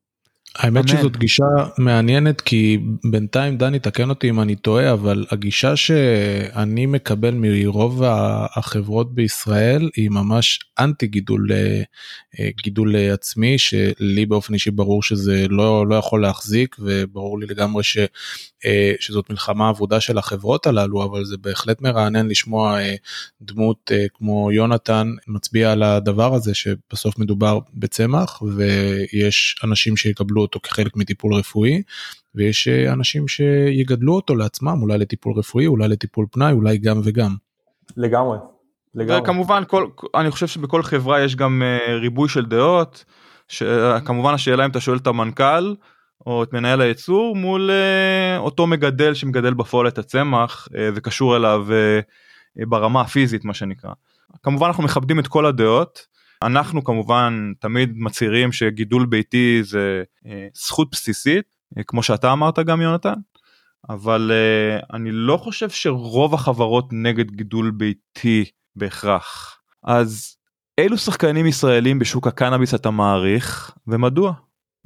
S3: האמת שזאת גישה מעניינת כי בינתיים דני תקן אותי אם אני טועה אבל הגישה שאני מקבל מרוב החברות בישראל היא ממש אנטי גידול אה, גידול עצמי שלי באופן אישי ברור שזה לא לא יכול להחזיק וברור לי לגמרי ש, אה, שזאת מלחמה עבודה של החברות הללו אבל זה בהחלט מרענן לשמוע אה, דמות כמו יונתן מצביע על הדבר הזה שבסוף מדובר בצמח ויש אנשים שיקבלו אותו כחלק מטיפול רפואי, ויש אה, אנשים שיגדלו אותו לעצמם, אולי לטיפול רפואי, אולי לטיפול פנאי, אולי גם וגם.
S4: לגמרי.
S2: לגמרי. וכמובן כל אני חושב שבכל חברה יש גם uh, ריבוי של דעות שכמובן השאלה אם אתה שואל את המנכ"ל או את מנהל הייצור מול uh, אותו מגדל שמגדל בפועל את הצמח uh, וקשור אליו uh, ברמה הפיזית מה שנקרא. כמובן אנחנו מכבדים את כל הדעות אנחנו כמובן תמיד מצהירים שגידול ביתי זה אה, זכות בסיסית, אה, כמו שאתה אמרת גם יונתן, אבל אה, אני לא חושב שרוב החברות נגד גידול ביתי בהכרח. אז אילו שחקנים ישראלים בשוק הקנאביס אתה מעריך ומדוע?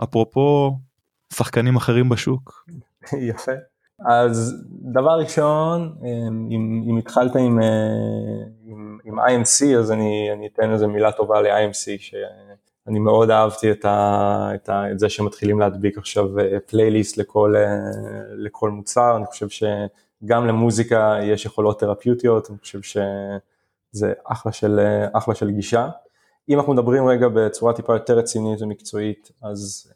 S2: אפרופו שחקנים אחרים בשוק.
S4: יפה. אז דבר ראשון, אם, אם התחלת עם, עם, IMC, אז אני, אני אתן איזה מילה טובה ל-IMC, שאני מאוד אהבתי את, ה, את, ה, את זה שמתחילים להדביק עכשיו פלייליסט לכל, לכל מוצר, אני חושב שגם למוזיקה יש יכולות תרפיוטיות, אני חושב שזה אחלה של, אחלה של גישה. אם אנחנו מדברים רגע בצורה טיפה יותר רצינית ומקצועית, אז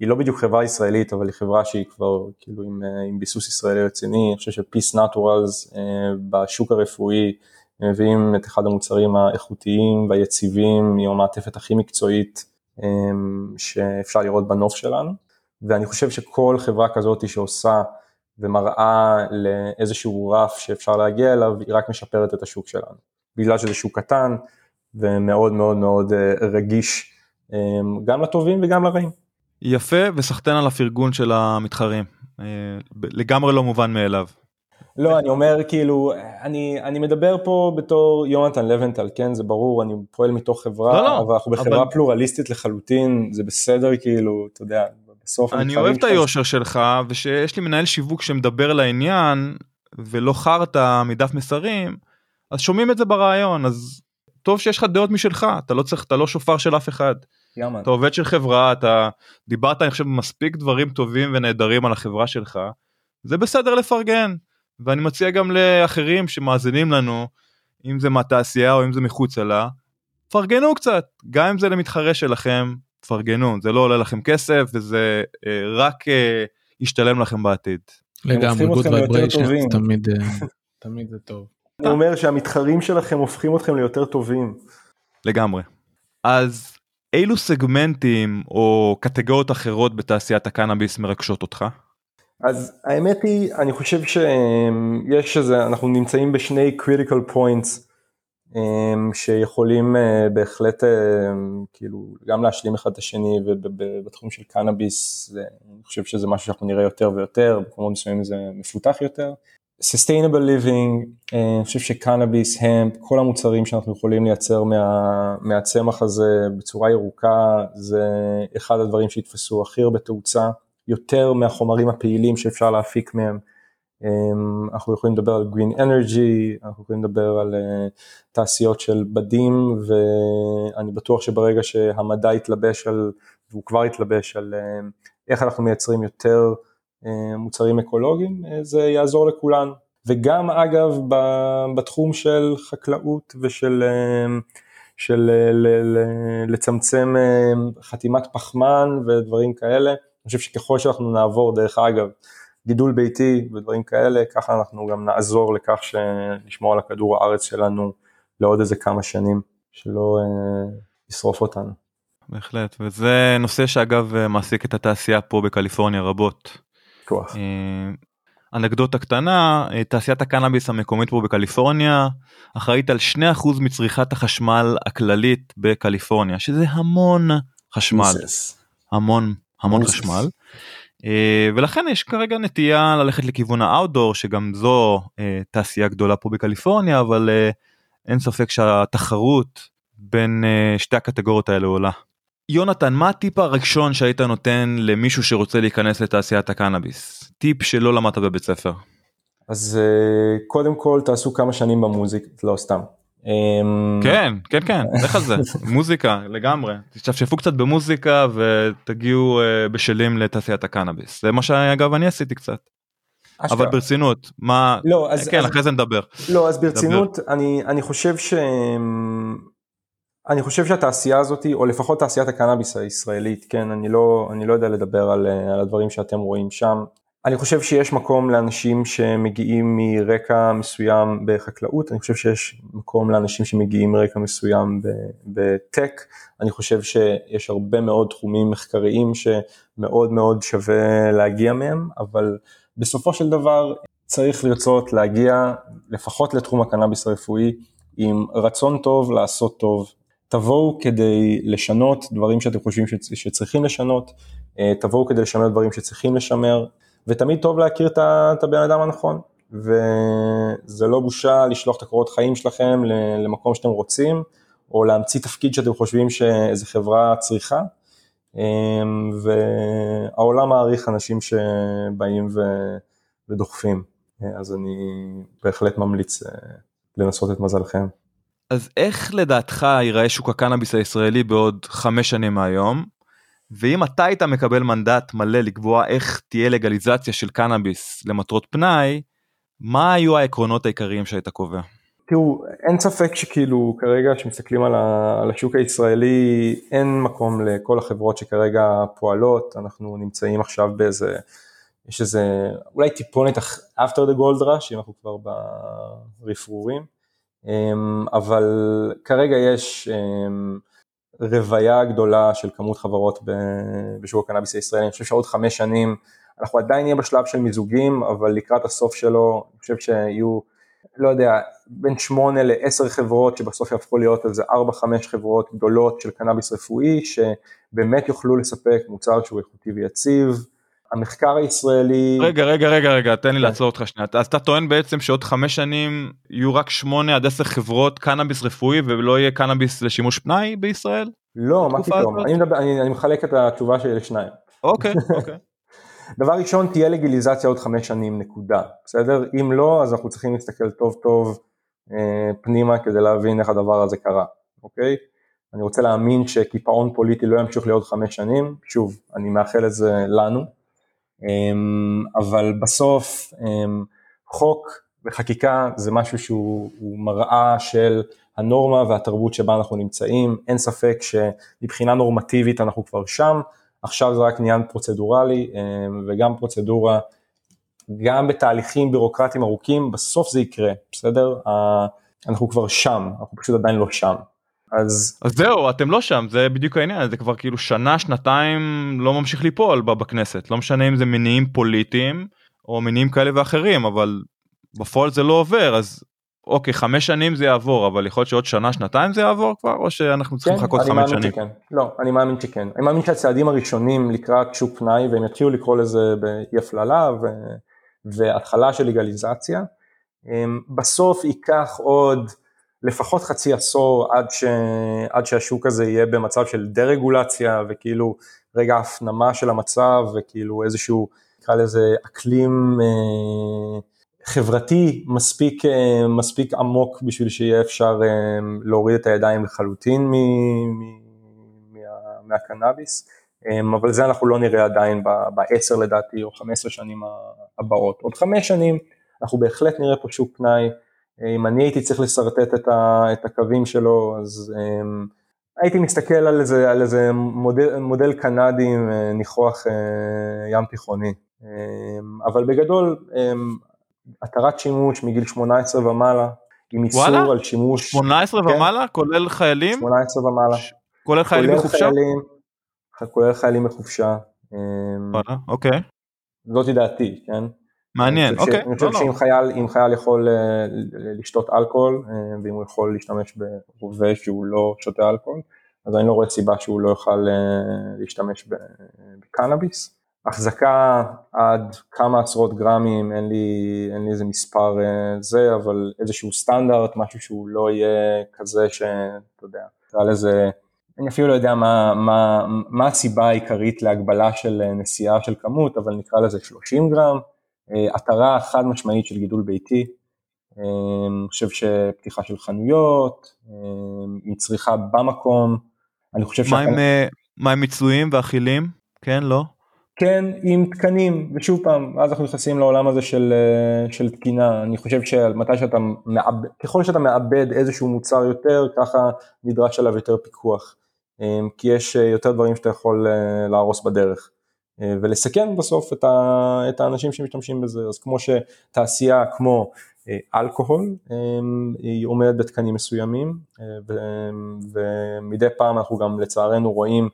S4: היא לא בדיוק חברה ישראלית, אבל היא חברה שהיא כבר כאילו עם, אה, עם ביסוס ישראלי רציני, אני חושב שפיס נטורלס אה, בשוק הרפואי מביאים את אחד המוצרים האיכותיים והיציבים עם המעטפת הכי מקצועית אה, שאפשר לראות בנוף שלנו, ואני חושב שכל חברה כזאת שעושה ומראה לאיזשהו רף שאפשר להגיע אליו, היא רק משפרת את השוק שלנו. בגלל שזה שוק קטן ומאוד מאוד מאוד אה, רגיש גם לטובים וגם לרעים.
S2: יפה וסחטיין על הפרגון של המתחרים, לגמרי לא מובן מאליו.
S4: לא, אני אומר כאילו, אני, אני מדבר פה בתור יונתן לבנטל, כן, זה ברור, אני פועל מתוך חברה, לא, לא, אבל אנחנו בחברה אבל... פלורליסטית לחלוטין, זה בסדר כאילו, אתה יודע, בסוף...
S2: אני אוהב את היושר שלך, ושיש לי מנהל שיווק שמדבר לעניין, ולא חרטא מדף מסרים, אז שומעים את זה ברעיון, אז טוב שיש לך דעות משלך, אתה לא צריך, אתה לא שופר של אף אחד. יאמן. אתה עובד של חברה, אתה דיברת אני חושב מספיק דברים טובים ונהדרים על החברה שלך, זה בסדר לפרגן. ואני מציע גם לאחרים שמאזינים לנו, אם זה מהתעשייה או אם זה מחוצה לה, פרגנו קצת, גם אם זה למתחרה שלכם, פרגנו, זה לא עולה לכם כסף וזה אה, רק אה, ישתלם לכם בעתיד.
S3: לגמרי, good vibrations תמיד, אה, [LAUGHS] תמיד זה טוב.
S4: אני אומר שהמתחרים שלכם הופכים אתכם ליותר טובים.
S2: לגמרי. אז אילו סגמנטים או קטגוריות אחרות בתעשיית הקנאביס מרגשות אותך?
S4: אז האמת היא, אני חושב שיש איזה, אנחנו נמצאים בשני critical points אמ, שיכולים אה, בהחלט אה, כאילו גם להשלים אחד את השני ובתחום של קנאביס אני חושב שזה משהו שאנחנו נראה יותר ויותר, במקומות מסוימים זה מפותח יותר. Sustainable living, אה, אני חושב שקנאביס, המפ, כל המוצרים שאנחנו יכולים לייצר מה, מהצמח הזה בצורה ירוקה זה אחד הדברים שיתפסו הכי הרבה תאוצה. יותר מהחומרים הפעילים שאפשר להפיק מהם. אמ, אנחנו יכולים לדבר על green energy, אנחנו יכולים לדבר על אה, תעשיות של בדים ואני בטוח שברגע שהמדע יתלבש על, והוא כבר יתלבש על אה, איך אנחנו מייצרים יותר אה, מוצרים אקולוגיים, זה יעזור לכולנו. וגם אגב בתחום של חקלאות ושל של לצמצם חתימת פחמן ודברים כאלה, אני חושב שככל שאנחנו נעבור, דרך אגב, גידול ביתי ודברים כאלה, ככה אנחנו גם נעזור לכך שנשמור על הכדור הארץ שלנו לעוד איזה כמה שנים, שלא אה, ישרוף אותנו.
S2: בהחלט, וזה נושא שאגב אה, מעסיק את התעשייה פה בקליפורניה רבות.
S4: כוח.
S2: אה, אנקדוטה קטנה, אה, תעשיית הקנאביס המקומית פה בקליפורניה אחראית על 2% מצריכת החשמל הכללית בקליפורניה, שזה המון חשמל. המון המון חשמל. Uh, ולכן יש כרגע נטייה ללכת לכיוון האאוטדור שגם זו uh, תעשייה גדולה פה בקליפורניה אבל uh, אין ספק שהתחרות בין שתי הקטגוריות האלה עולה. יונתן מה הטיפ הראשון שהיית נותן למישהו שרוצה להיכנס לתעשיית הקנאביס טיפ שלא למדת בבית ספר.
S4: אז קודם כל תעשו כמה שנים במוזיק לא סתם
S2: כן כן כן לך על זה. [LAUGHS] מוזיקה לגמרי. תשתפשפו קצת במוזיקה ותגיעו אה, בשלים לתעשיית הקנאביס. זה מה שאגב אני עשיתי קצת. אבל ברצינות מה לא אז כן אחרי זה נדבר.
S4: לא אז ברצינות אני אני חושב ש... אני חושב שהתעשייה הזאת או לפחות תעשיית הקנאביס הישראלית כן אני לא אני לא יודע לדבר על, אה, על הדברים שאתם רואים שם אני חושב שיש מקום לאנשים שמגיעים מרקע מסוים בחקלאות, אני חושב שיש מקום לאנשים שמגיעים מרקע מסוים בטק, אני חושב שיש הרבה מאוד תחומים מחקריים שמאוד מאוד שווה להגיע מהם, אבל בסופו של דבר צריך לרצות להגיע לפחות לתחום הקנאביס הרפואי עם רצון טוב לעשות טוב. תבואו כדי לשנות דברים שאתם חושבים שצריכים לשנות, אה, תבואו כדי לשמר דברים שצריכים לשמר, ותמיד טוב להכיר את הבן אדם הנכון, וזה לא בושה לשלוח את הקורות חיים שלכם למקום שאתם רוצים, או להמציא תפקיד שאתם חושבים שאיזה חברה צריכה, אמ, והעולם מעריך אנשים שבאים ודוחפים, אז אני בהחלט ממליץ אה, לנסות את מזלכם.
S2: אז איך לדעתך ייראה שוק הקנאביס הישראלי בעוד חמש שנים מהיום? ואם אתה היית מקבל מנדט מלא לקבוע איך תהיה לגליזציה של קנאביס למטרות פנאי, מה היו העקרונות העיקריים שהיית קובע?
S4: תראו, אין ספק שכאילו כרגע כשמסתכלים על, על השוק הישראלי, אין מקום לכל החברות שכרגע פועלות, אנחנו נמצאים עכשיו באיזה, יש איזה, אולי טיפונת after the gold rush, אם אנחנו כבר ברפרורים, אמ, אבל כרגע יש רוויה גדולה של כמות חברות בשוק הקנאביס הישראלי, אני חושב שעוד חמש שנים אנחנו עדיין נהיה בשלב של מיזוגים, אבל לקראת הסוף שלו, אני חושב שיהיו, לא יודע, בין 8 ל-10 חברות שבסוף יהפכו להיות איזה 4-5 חברות גדולות של קנאביס רפואי, שבאמת יוכלו לספק מוצר שהוא איכותי ויציב. המחקר הישראלי...
S2: רגע, רגע, רגע, רגע, תן לי כן. לעצור אותך שנייה. אז אתה טוען בעצם שעוד חמש שנים יהיו רק 8 עד 10 חברות קנאביס רפואי ולא יהיה קנאביס לשימוש פנאי בישראל?
S4: לא, מה פתאום, אני, מדבר, אני, אני מחלק את התשובה שלי לשניים.
S2: אוקיי, [LAUGHS] אוקיי.
S4: דבר ראשון, תהיה לגיליזציה עוד חמש שנים, נקודה, בסדר? אם לא, אז אנחנו צריכים להסתכל טוב טוב אה, פנימה כדי להבין איך הדבר הזה קרה, אוקיי? אני רוצה להאמין שקיפאון פוליטי לא ימשיך לעוד חמש שנים, שוב, אני מאחל את זה לנו, אבל בסוף אה, חוק וחקיקה זה משהו שהוא מראה של הנורמה והתרבות שבה אנחנו נמצאים, אין ספק שמבחינה נורמטיבית אנחנו כבר שם, עכשיו זה רק עניין פרוצדורלי אמ, וגם פרוצדורה, גם בתהליכים בירוקרטיים ארוכים, בסוף זה יקרה, בסדר? אנחנו כבר שם, אנחנו פשוט עדיין לא שם.
S2: אז... אז זהו, אתם לא שם, זה בדיוק העניין, זה כבר כאילו שנה, שנתיים לא ממשיך ליפול בכנסת, לא משנה אם זה מניעים פוליטיים או מניעים כאלה ואחרים, אבל בפועל זה לא עובר, אז אוקיי חמש שנים זה יעבור אבל יכול להיות שעוד שנה שנתיים זה יעבור כבר או שאנחנו צריכים כן, לחכות חמש שנים.
S4: שכן. לא אני מאמין שכן אני מאמין שהצעדים הראשונים לקראת שוק פנאי והם יתחילו לקרוא לזה באי הפללה ו... והתחלה של לגליזציה בסוף ייקח עוד לפחות חצי עשור עד, ש... עד שהשוק הזה יהיה במצב של דה-רגולציה וכאילו רגע הפנמה של המצב וכאילו איזשהו נקרא לזה אקלים אה, חברתי מספיק, אה, מספיק עמוק בשביל שיהיה אפשר אה, להוריד את הידיים לחלוטין מ, מ, מה, מהקנאביס, אה, אבל זה אנחנו לא נראה עדיין בעשר לדעתי או חמש עשרה שנים הבאות. עוד חמש שנים אנחנו בהחלט נראה פה שוק פנאי, אם אני הייתי צריך לשרטט את, ה, את הקווים שלו אז הייתי מסתכל על איזה, על איזה מודל, מודל קנדי ניחוח ים תיכוני, אבל בגדול התרת שימוש מגיל 18 ומעלה, עם איסור וואלה? על שימוש.
S2: 18 כן? ומעלה? כולל חיילים?
S4: 18 ומעלה.
S2: ש... כולל חיילים בחופשה? חיילים,
S4: כולל חיילים בחופשה.
S2: אמ, וואלה, אוקיי.
S4: זאתי דעתי, כן?
S2: מעניין, אוקיי.
S4: אני חושב לא, לא. שאם. חייל, חייל יכול uh, לשתות אלכוהול, uh, ואם הוא יכול להשתמש ברובה שהוא לא שותה אלכוהול, אז אני לא רואה סיבה שהוא לא יוכל uh, להשתמש בקנאביס. החזקה עד כמה עשרות גרמים, אין לי, אין לי איזה מספר אה, זה, אבל איזשהו סטנדרט, משהו שהוא לא יהיה כזה שאתה יודע, נקרא לזה, אני אפילו לא יודע מה, מה, מה הסיבה העיקרית להגבלה של אה, נסיעה של כמות, אבל נקרא לזה 30 גרם, אה, התרה חד משמעית של גידול ביתי, אני חושב שפתיחה של חנויות, עם צריכה במקום, אני חושב
S2: ש... מה עם מיצויים ואכילים? כן, לא?
S4: כן, עם תקנים, ושוב פעם, אז אנחנו נכנסים לעולם הזה של, אה, של תקינה, אני חושב שמתי שאתה מאבד, ככל שאתה מאבד איזשהו מוצר יותר, ככה נדרש עליו יותר פיקוח, אה, כי יש אה, יותר דברים שאתה יכול להרוס בדרך, ולסכן בסוף את, ה, את האנשים שמשתמשים בזה, אז כמו שתעשייה כמו אלכוהול, היא עומדת בתקנים מסוימים, ומדי פעם אנחנו גם לצערנו רואים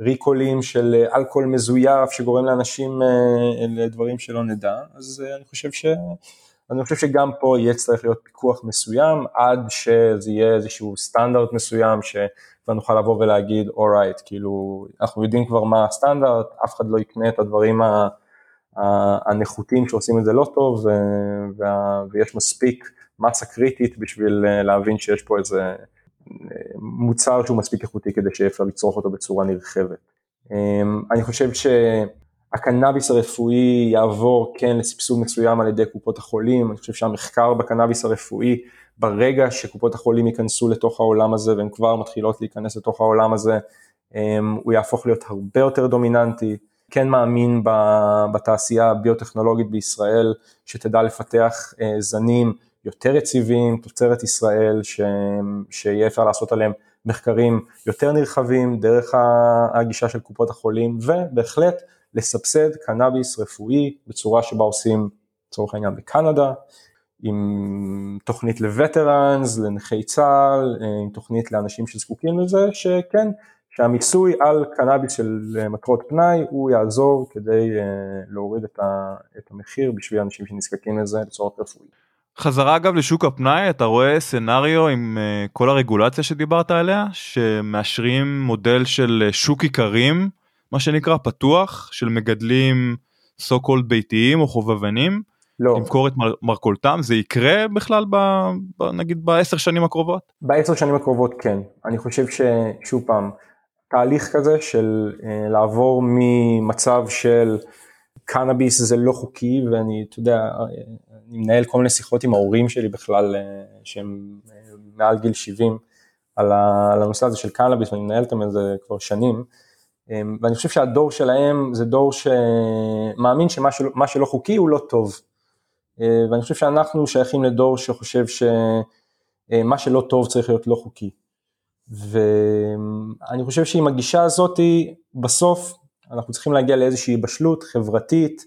S4: ריקולים של אה, אלכוהול מזויף שגורם לאנשים אה, לדברים שלא נדע, אז אה, אני חושב, ש... אני חושב שגם פה יהיה צריך להיות פיקוח מסוים עד שזה יהיה איזשהו סטנדרט מסוים שכבר נוכל לבוא ולהגיד אורייט, כאילו אנחנו יודעים כבר מה הסטנדרט, אף אחד לא יקנה את הדברים הנחותים שעושים את זה לא טוב ויש מספיק מסה קריטית בשביל להבין שיש פה איזה מוצר שהוא מספיק איכותי כדי שיהיה אפשר לצרוך אותו בצורה נרחבת. אמ, אני חושב שהקנאביס הרפואי יעבור כן לסבסוד מסוים על ידי קופות החולים, אני חושב שהמחקר בקנאביס הרפואי, ברגע שקופות החולים ייכנסו לתוך העולם הזה והן כבר מתחילות להיכנס לתוך העולם הזה, אמ, הוא יהפוך להיות הרבה יותר דומיננטי. כן מאמין בתעשייה הביוטכנולוגית בישראל, שתדע לפתח אה, זנים יותר יציבים, תוצרת ישראל, ש... שיהיה אפשר לעשות עליהם מחקרים יותר נרחבים דרך הגישה של קופות החולים, ובהחלט לסבסד קנאביס רפואי בצורה שבה עושים לצורך העניין בקנדה, עם תוכנית לווטרנס, לנכי צה"ל, עם תוכנית לאנשים שזקוקים לזה, שכן, שהמיסוי על קנאביס של מטרות פנאי הוא יעזור כדי להוריד את המחיר בשביל אנשים שנזקקים לזה לצורך רפואי.
S2: חזרה אגב לשוק הפנאי אתה רואה סנאריו עם כל הרגולציה שדיברת עליה שמאשרים מודל של שוק איכרים מה שנקרא פתוח של מגדלים so called ביתיים או חובבנים. לא. למכור את מר, מרכולתם זה יקרה בכלל ב, ב, נגיד בעשר שנים הקרובות?
S4: בעשר שנים הקרובות כן אני חושב ששוב פעם תהליך כזה של uh, לעבור ממצב של קנאביס זה לא חוקי ואני אתה יודע אני מנהל כל מיני שיחות עם ההורים שלי בכלל, אה, שהם אה, מעל גיל 70, על הנושא הזה של קנאביס, ואני מנהל אותם את זה כבר שנים, אה, ואני חושב שהדור שלהם זה דור שמאמין שמה שלא, שלא חוקי הוא לא טוב. ואני חושב שאנחנו שייכים לדור שחושב שמה שלא טוב צריך להיות לא חוקי. ואני חושב שעם הגישה הזאתי, בסוף אנחנו צריכים להגיע לאיזושהי בשלות חברתית,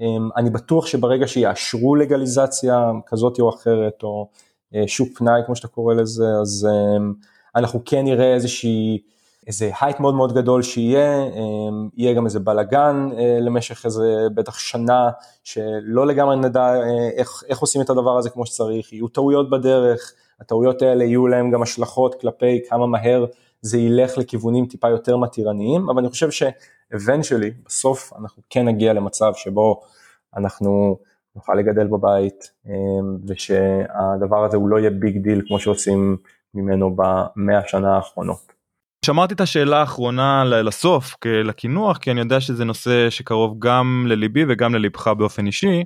S4: אמ, אני בטוח שברגע שיאשרו לגליזציה כזאת או אחרת, או אה, שוק פנאי כמו שאתה קורא לזה, אז אמ, אנחנו כן נראה איזושהי, איזה הייט מאוד מאוד גדול שיהיה, אמ, יהיה גם איזה בלאגן אה, למשך איזה בטח שנה, שלא לגמרי נדע אה, איך, איך עושים את הדבר הזה כמו שצריך, יהיו טעויות בדרך, הטעויות האלה יהיו להם גם השלכות כלפי כמה מהר זה ילך לכיוונים טיפה יותר מתירניים, אבל אני חושב ש-eventually, בסוף אנחנו כן נגיע למצב שבו אנחנו נוכל לגדל בבית, אמ, ושהדבר הזה הוא לא יהיה big deal כמו שעושים ממנו במאה השנה האחרונות.
S2: שמרתי את השאלה האחרונה לסוף לקינוח כי אני יודע שזה נושא שקרוב גם לליבי וגם ללבך באופן אישי.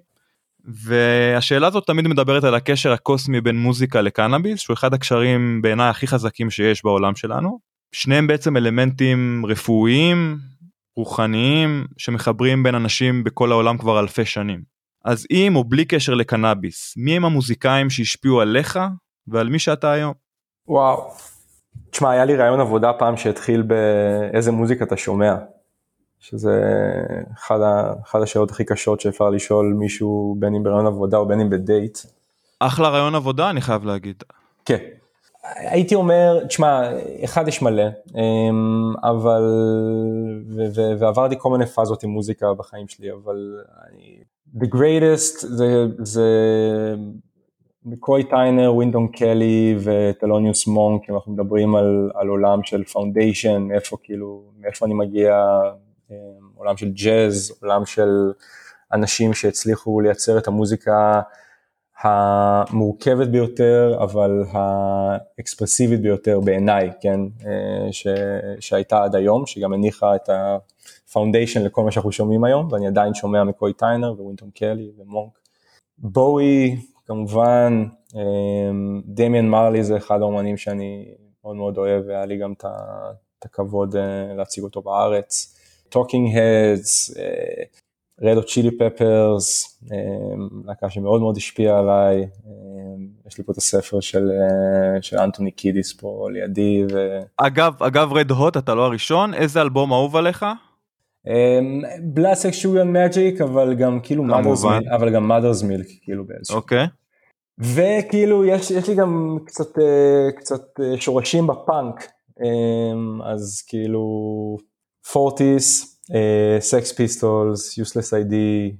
S2: והשאלה הזאת תמיד מדברת על הקשר הקוסמי בין מוזיקה לקנאביס שהוא אחד הקשרים בעיניי הכי חזקים שיש בעולם שלנו. שניהם בעצם אלמנטים רפואיים רוחניים שמחברים בין אנשים בכל העולם כבר אלפי שנים. אז עם או בלי קשר לקנאביס, מי הם המוזיקאים שהשפיעו עליך ועל מי שאתה היום?
S4: וואו. תשמע, היה לי רעיון עבודה פעם שהתחיל באיזה מוזיקה אתה שומע. שזה אחד, ה, אחד השאלות הכי קשות שאפשר לשאול מישהו בין אם בריאיון עבודה או בין אם בדייט.
S2: אחלה ריאיון עבודה אני חייב להגיד.
S4: כן. הייתי אומר, תשמע, אחד יש מלא, אמ, אבל, ו, ו, ועברתי כל מיני פאזות עם מוזיקה בחיים שלי, אבל אני, the greatest זה, זה מקוי טיינר, ווינטון קלי וטלוניוס מונק, אם אנחנו מדברים על, על עולם של foundation, איפה כאילו, מאיפה אני מגיע, אמ, עולם של ג'אז, עולם של אנשים שהצליחו לייצר את המוזיקה המורכבת ביותר, אבל האקספרסיבית ביותר בעיניי, כן, אה, ש, שהייתה עד היום, שגם הניחה את ה foundation לכל מה שאנחנו שומעים היום, ואני עדיין שומע מקוי טיינר ווינטון קלי ומונק. בואי, כמובן, אה, דמיאן מרלי זה אחד האומנים שאני מאוד מאוד אוהב, והיה לי גם את הכבוד אה, להציג אותו בארץ. Talking Heads, Red Hot Chili Peppers, להקה שמאוד מאוד השפיעה עליי, אמ, יש לי פה את הספר של, אה, של אנטוני קידיס פה לידי. ו...
S2: אגב, אגב Red Hot אתה לא הראשון, איזה אלבום אהוב עליך?
S4: Blood Sugar Sex Magik אבל גם כאילו Mother's Milk, אבל גם Mother's Milk כאילו באיזשהו.
S2: אוקיי.
S4: וכאילו יש, יש לי גם קצת, אה, קצת אה, שורשים בפאנק, אמ, אז כאילו פורטיס, Sex Pistols, Useless ID,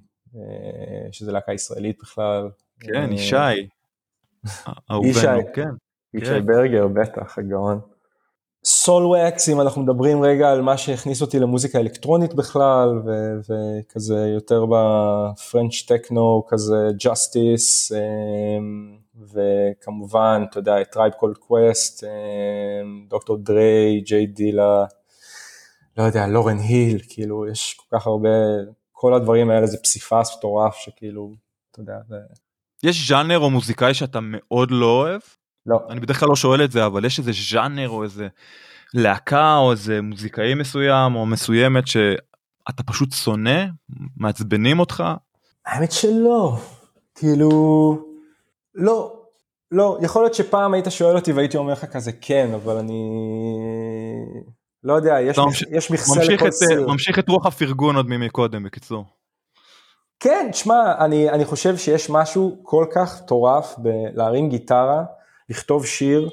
S4: שזה להקה ישראלית בכלל.
S2: כן,
S4: אה,
S2: ישי. [LAUGHS]
S4: ישי, כן. ישי כן. ברגר, בטח, הגאון. Soulwax, אם אנחנו מדברים רגע על מה שהכניס אותי למוזיקה אלקטרונית בכלל, וכזה יותר ב French techno, כזה Justice, אה, וכמובן, אתה יודע, Tribe Called Quest, Dr. Dre, J Dilla, לא יודע, Lauryn Hill, כאילו, יש כל כך הרבה, כל הדברים האלה זה פסיפס מטורף שכאילו, אתה יודע, זה...
S2: יש ז'אנר או מוזיקאי שאתה מאוד לא אוהב?
S4: לא.
S2: אני בדרך כלל לא שואל את זה, אבל יש איזה ז'אנר או איזה להקה או איזה מוזיקאי מסוים או מסוימת שאתה פשוט שונא, מעצבנים אותך?
S4: האמת שלא, כאילו, לא, לא, יכול להיות שפעם היית שואל אותי והייתי אומר לך כזה כן, אבל אני... לא יודע, יש, ממש... יש מכסה לכל
S2: את, סיר. ממשיך את רוח הפרגון עוד ממקודם, בקיצור.
S4: כן, תשמע, אני, אני חושב שיש משהו כל כך מטורף בלהרים גיטרה, לכתוב שיר,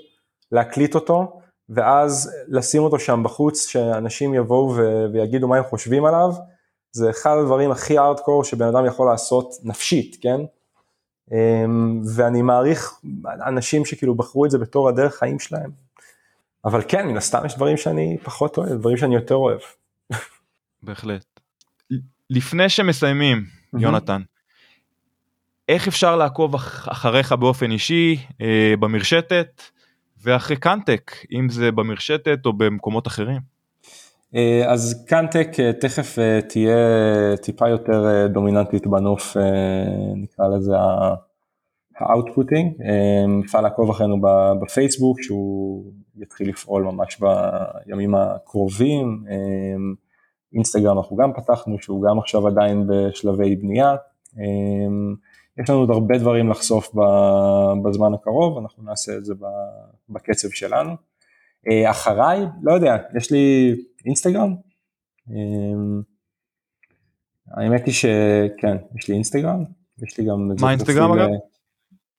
S4: להקליט אותו, ואז לשים אותו שם בחוץ, שאנשים יבואו ו- ויגידו מה הם חושבים עליו, זה אחד הדברים הכי ארדקור שבן אדם יכול לעשות נפשית, כן? אמ, ואני מעריך אנשים שכאילו בחרו את זה בתור הדרך חיים שלהם. אבל כן, מן הסתם יש דברים שאני פחות אוהב, דברים שאני יותר אוהב.
S2: בהחלט. לפני שמסיימים, יונתן, איך אפשר לעקוב אחריך באופן אישי אה, במרשתת ואחרי קאנטק, אם זה במרשתת או במקומות אחרים?
S4: אה, אז CannTech אה, תכף אה, תהיה טיפה יותר דומיננטית בנוף, נקרא לזה ה outputting, אפשר לעקוב אחרינו בפייסבוק שהוא יתחיל לפעול ממש בימים הקרובים, אינסטגרם אנחנו גם פתחנו שהוא גם עכשיו עדיין בשלבי בנייה, יש לנו עוד הרבה דברים לחשוף בזמן הקרוב, אנחנו נעשה את זה בקצב שלנו. אחריי, לא יודע, יש לי אינסטגרם. אמ, האמת היא שכן, יש לי אינסטגרם, יש לי גם...
S2: מה אינסטגרם אגב?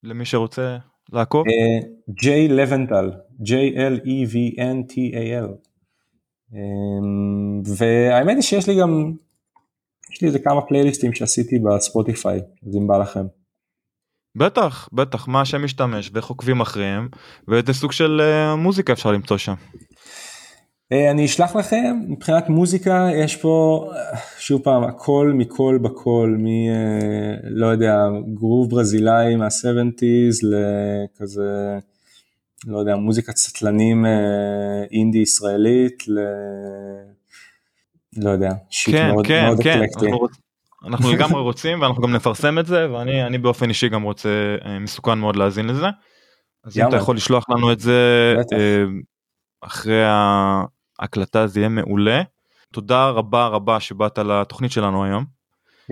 S2: למי שרוצה לעקוב?
S4: ג'יי לבנטל, J-L-E-V-N-T-A-L. אמ, והאמת היא שיש לי גם, יש לי איזה כמה פלייליסטים שעשיתי בספוטיפיי, אז אם בא לכם.
S2: בטח, בטח, מה השם משתמש ואיך עוקבים אחריהם ואיזה סוג של uh, מוזיקה אפשר למצוא שם.
S4: אה, אני אשלח לכם, מבחינת מוזיקה יש פה שוב פעם הכל מכל בכל, מ... אה, לא יודע, גרוב ברזילאי מה-70's לכזה, לא יודע, מוזיקת סטלנים אה, אינדי ישראלית, ל... לא יודע,
S2: שיט כן, מאוד, כן, מאוד כן. אקלקטי. אנחנו, אנחנו לגמרי רוצים ואנחנו גם נפרסם את זה ואני באופן אישי גם רוצה, מסוכן מאוד להאזין לזה. אז אם אתה יכול לשלוח לנו את זה אחרי ההקלטה זה יהיה מעולה. תודה רבה רבה שבאת לתוכנית שלנו היום.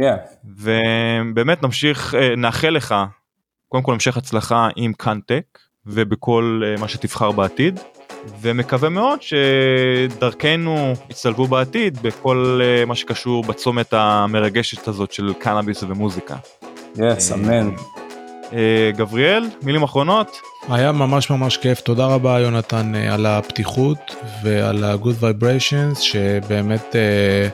S4: Yeah.
S2: ובאמת נמשיך, אה, נאחל לך קודם כל המשך הצלחה עם קאנטק ובכל אה, מה שתבחר בעתיד. ומקווה מאוד שדרכנו יצטלבו בעתיד בכל אה, מה שקשור בצומת המרגשת הזאת של קנאביס ומוזיקה.
S4: יס, אמן.
S2: גבריאל, מילים אחרונות?
S3: היה ממש ממש כיף, תודה רבה יונתן אה, על הפתיחות ועל ה-good vibrations שבאמת אה, אה,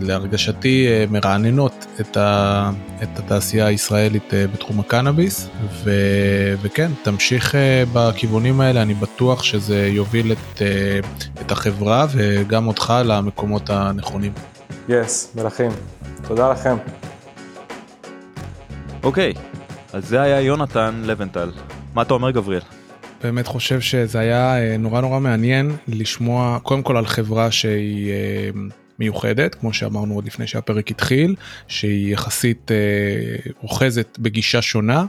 S3: להרגשתי אה, מרעננות את, ה, את התעשייה הישראלית אה, בתחום הקנאביס ו, וכן תמשיך אה, בכיוונים האלה אני בטוח שזה יוביל את, אה, את החברה וגם אותך למקומות הנכונים.
S4: יס, yes, מלכים, תודה לכם.
S2: אוקיי, okay, אז זה היה יונתן לבנטל. מה אתה אומר גבריאל?
S3: באמת חושב שזה היה אה, נורא נורא מעניין לשמוע קודם כל על חברה שהיא אה, מיוחדת כמו שאמרנו עוד לפני שהפרק התחיל שהיא יחסית אה, אוחזת בגישה שונה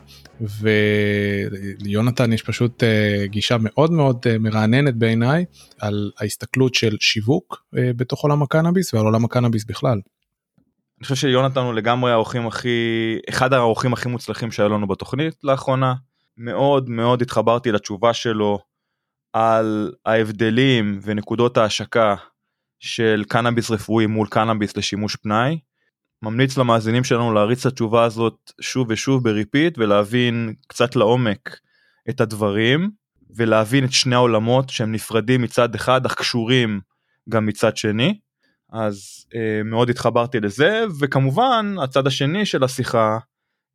S3: וליונתן יש פשוט גישה מאוד מאוד מרעננת בעיניי על ההסתכלות של שיווק בתוך עולם הקנאביס ועל עולם הקנאביס בכלל.
S2: אני חושב שיונתן הוא לגמרי האורחים הכי אחד האורחים הכי מוצלחים שהיה לנו בתוכנית לאחרונה. מאוד מאוד התחברתי לתשובה שלו על ההבדלים ונקודות ההשקה של קנאביס רפואי מול קנאביס לשימוש פנאי. ממליץ למאזינים שלנו להריץ את התשובה הזאת שוב ושוב ב repeat ולהבין קצת לעומק את הדברים ולהבין את שני העולמות שהם נפרדים מצד אחד אך קשורים גם מצד שני. אז אה, מאוד התחברתי לזה וכמובן הצד השני של השיחה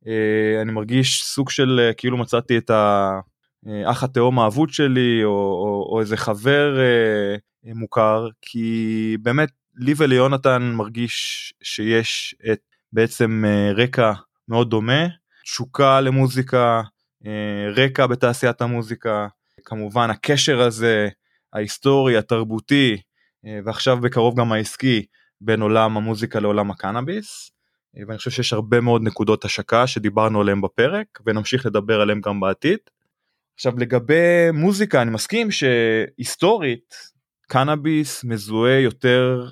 S2: אה, אני מרגיש סוג של אה, כאילו מצאתי את האח התאום האבוד שלי או, או, או איזה חבר אה, מוכר כי באמת לי וליונתן מרגיש שיש את בעצם רקע מאוד דומה תשוקה למוזיקה רקע בתעשיית המוזיקה כמובן הקשר הזה ההיסטורי התרבותי ועכשיו בקרוב גם העסקי בין עולם המוזיקה לעולם הקנאביס. ואני חושב שיש הרבה מאוד נקודות השקה שדיברנו עליהן בפרק ונמשיך לדבר עליהן גם בעתיד. עכשיו לגבי מוזיקה אני מסכים שהיסטורית קנאביס מזוהה יותר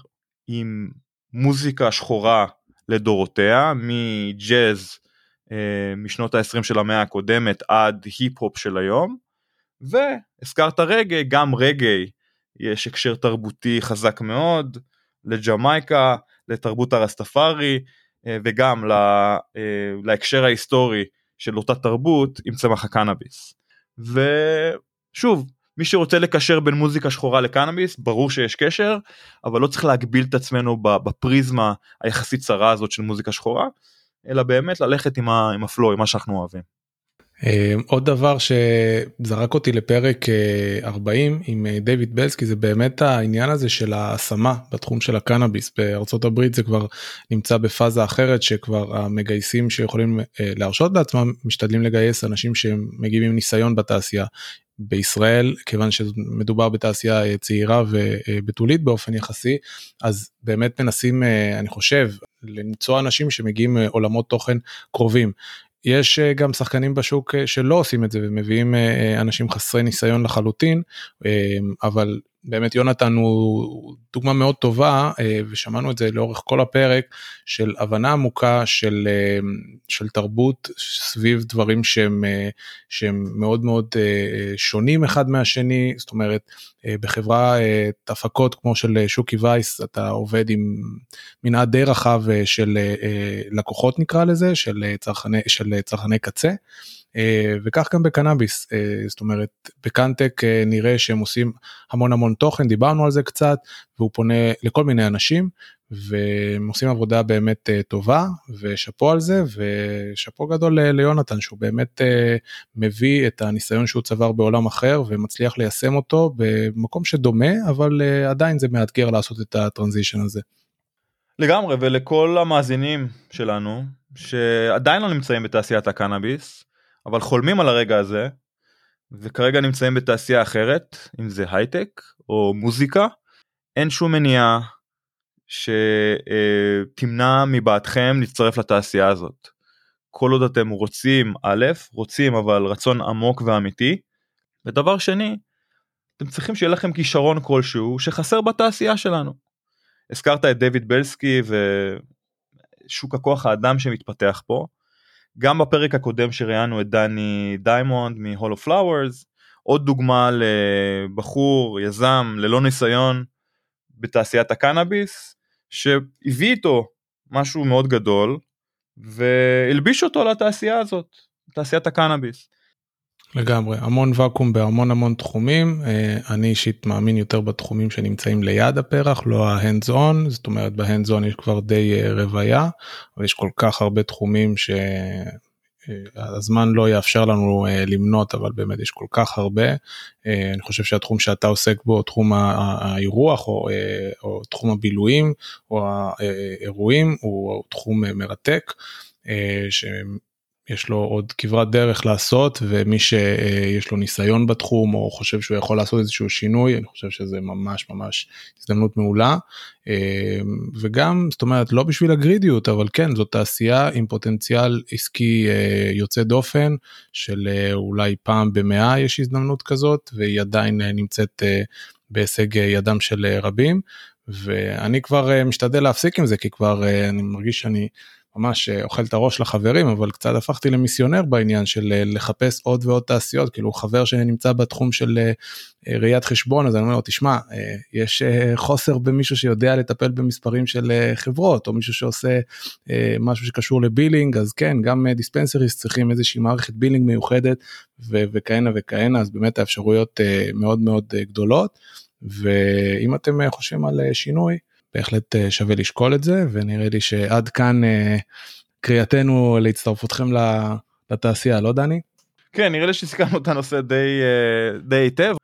S2: עם מוזיקה שחורה לדורותיה מג'אז אה, משנות ה-20 של המאה הקודמת עד היפ-הופ של היום והזכרת רגעי גם רגעי יש הקשר תרבותי חזק מאוד לג'מייקה לתרבות הרסטפארי אה, וגם אה, להקשר ההיסטורי של אותה תרבות עם צמח הקנאביס. ושוב, מי שרוצה לקשר בין מוזיקה שחורה לקנאביס ברור שיש קשר אבל לא צריך להגביל את עצמנו בפריזמה היחסית צרה הזאת של מוזיקה שחורה אלא באמת ללכת עם, ה, עם מה שאנחנו אוהבים.
S3: אה, עוד דבר שזרק אותי לפרק 40 אה, עם אה, דיוויד בלסקי זה באמת העניין הזה של ההשמה בתחום של הקנאביס בארצות הברית זה כבר נמצא בפאזה אחרת שכבר המגייסים שיכולים להרשות לעצמם משתדלים לגייס אנשים שמגיעים עם ניסיון בתעשייה. בישראל כיוון שמדובר בתעשייה צעירה ובתולית באופן יחסי אז באמת מנסים אני חושב למצוא אנשים שמגיעים מעולמות תוכן קרובים. יש אה, גם שחקנים בשוק אה, שלא עושים את זה ומביאים אה, אנשים חסרי ניסיון לחלוטין אבל באמת יונתן הוא דוגמה מאוד טובה ושמענו את זה לאורך כל הפרק של הבנה עמוקה של, של תרבות סביב דברים שהם, שהם מאוד מאוד שונים אחד מהשני זאת אומרת בחברה הפקות כמו של שוקי וייס אתה עובד עם מנעד די רחב של לקוחות נקרא לזה של צרכני של צרכני קצה. אה, וכך גם בקנאביס אה, זאת אומרת בקנטק אה, נראה שהם עושים המון המון תוכן דיברנו על זה קצת והוא פונה לכל מיני אנשים והם עושים עבודה באמת טובה ושאפו על זה ושאפו גדול ליונתן שהוא באמת מביא את הניסיון שהוא צבר בעולם אחר ומצליח ליישם אותו במקום שדומה אבל עדיין זה מאתגר לעשות את הטרנזישן הזה.
S2: לגמרי ולכל המאזינים שלנו שעדיין לא נמצאים בתעשיית הקנאביס אבל חולמים על הרגע הזה וכרגע נמצאים בתעשייה אחרת אם זה הייטק או מוזיקה אין שום מניעה שתמנע מבעדכם להצטרף לתעשייה הזאת. כל עוד אתם רוצים א', רוצים אבל רצון עמוק ואמיתי, ודבר שני, אתם צריכים שיהיה לכם כישרון כלשהו שחסר בתעשייה שלנו. הזכרת את דויד בלסקי ושוק הכוח האדם שמתפתח פה, גם בפרק הקודם שראיינו את דני דיימונד of Flowers, עוד דוגמה לבחור, יזם, ללא ניסיון בתעשיית הקנאביס, שהביא איתו משהו מאוד גדול והלביש אותו לתעשייה הזאת, תעשיית הקנאביס.
S3: לגמרי. המון ואקום בהמון המון תחומים. אה, אני אישית מאמין יותר בתחומים שנמצאים ליד הפרח לא ההנדס און זאת אומרת בהנדס און יש כבר די אה, רוויה אבל יש כל כך הרבה תחומים שהזמן אה, לא יאפשר לנו למנות אבל באמת יש כל כך הרבה. אני חושב שהתחום שאתה עוסק בו תחום האירוח או, או תחום הבילויים או האירועים הוא תחום מרתק. יש לו עוד כברת דרך לעשות ומי שיש לו ניסיון בתחום או חושב שהוא יכול לעשות איזשהו שינוי אני חושב שזה ממש ממש הזדמנות מעולה וגם זאת אומרת לא בשביל הגרידיות אבל כן זאת תעשייה עם פוטנציאל עסקי יוצא דופן של אולי פעם במאה יש הזדמנות כזאת והיא עדיין נמצאת בהישג ידם של רבים ואני כבר משתדל להפסיק עם זה כי כבר אני מרגיש שאני. ממש אה, אוכל את הראש לחברים אבל קצת הפכתי למיסיונר בעניין של אה, לחפש עוד ועוד תעשיות. כאילו חבר שנמצא בתחום של אה, ראיית חשבון אז אני אומר לו תשמע יש חוסר במישהו שיודע לטפל במספרים של חברות או מישהו שעושה משהו שקשור ל billing אז כן גם dispensaries צריכים איזושהי מערכת billing מיוחדת וכהנה וכהנה. אז באמת האפשרויות מאוד מאוד גדולות. ואם אתם חושבים על שינוי בהחלט אה, שווה לשקול את זה ונראה לי שעד כאן אה, קריאתנו להצטרפותכם לתעשייה לא דני?
S2: כן נראה לי שסיכמנו את הנושא די אה, די היטב.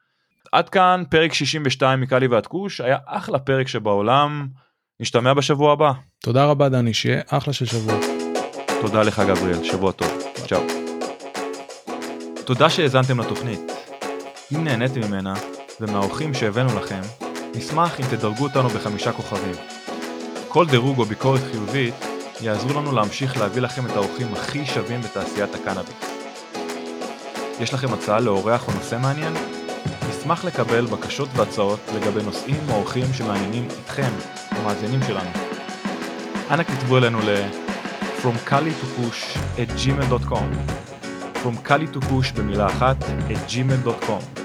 S2: עד כאן פרק 62 מקאלי ועד כוש היה אחלה פרק שבעולם נשתמע בשבוע הבא.
S3: תודה רבה דני שיהיה אחלה של שבוע.
S2: תודה לך גבריאל שבוע טוב צ'או. תודה שהאזנתם לתוכנית. אם נהניתם ממנה ומהאורחים שהבאנו לכם נשמח אם תדרגו אותנו בחמישה כוכבים. כל דירוג או ביקורת חיובית יעזרו לנו להמשיך להביא לכם את האורחים הכי שווים בתעשיית הקנאביס. יש לכם הצעה לאורח או נושא מעניין? נשמח לקבל בקשות והצעות לגבי נושאים או אורחים שמעניינים אתכם, המאזינים שלנו. אנא כתבו אלינו ל- From Kali to Push at gmail.com From Kali to Push במילה אחת at gmail.com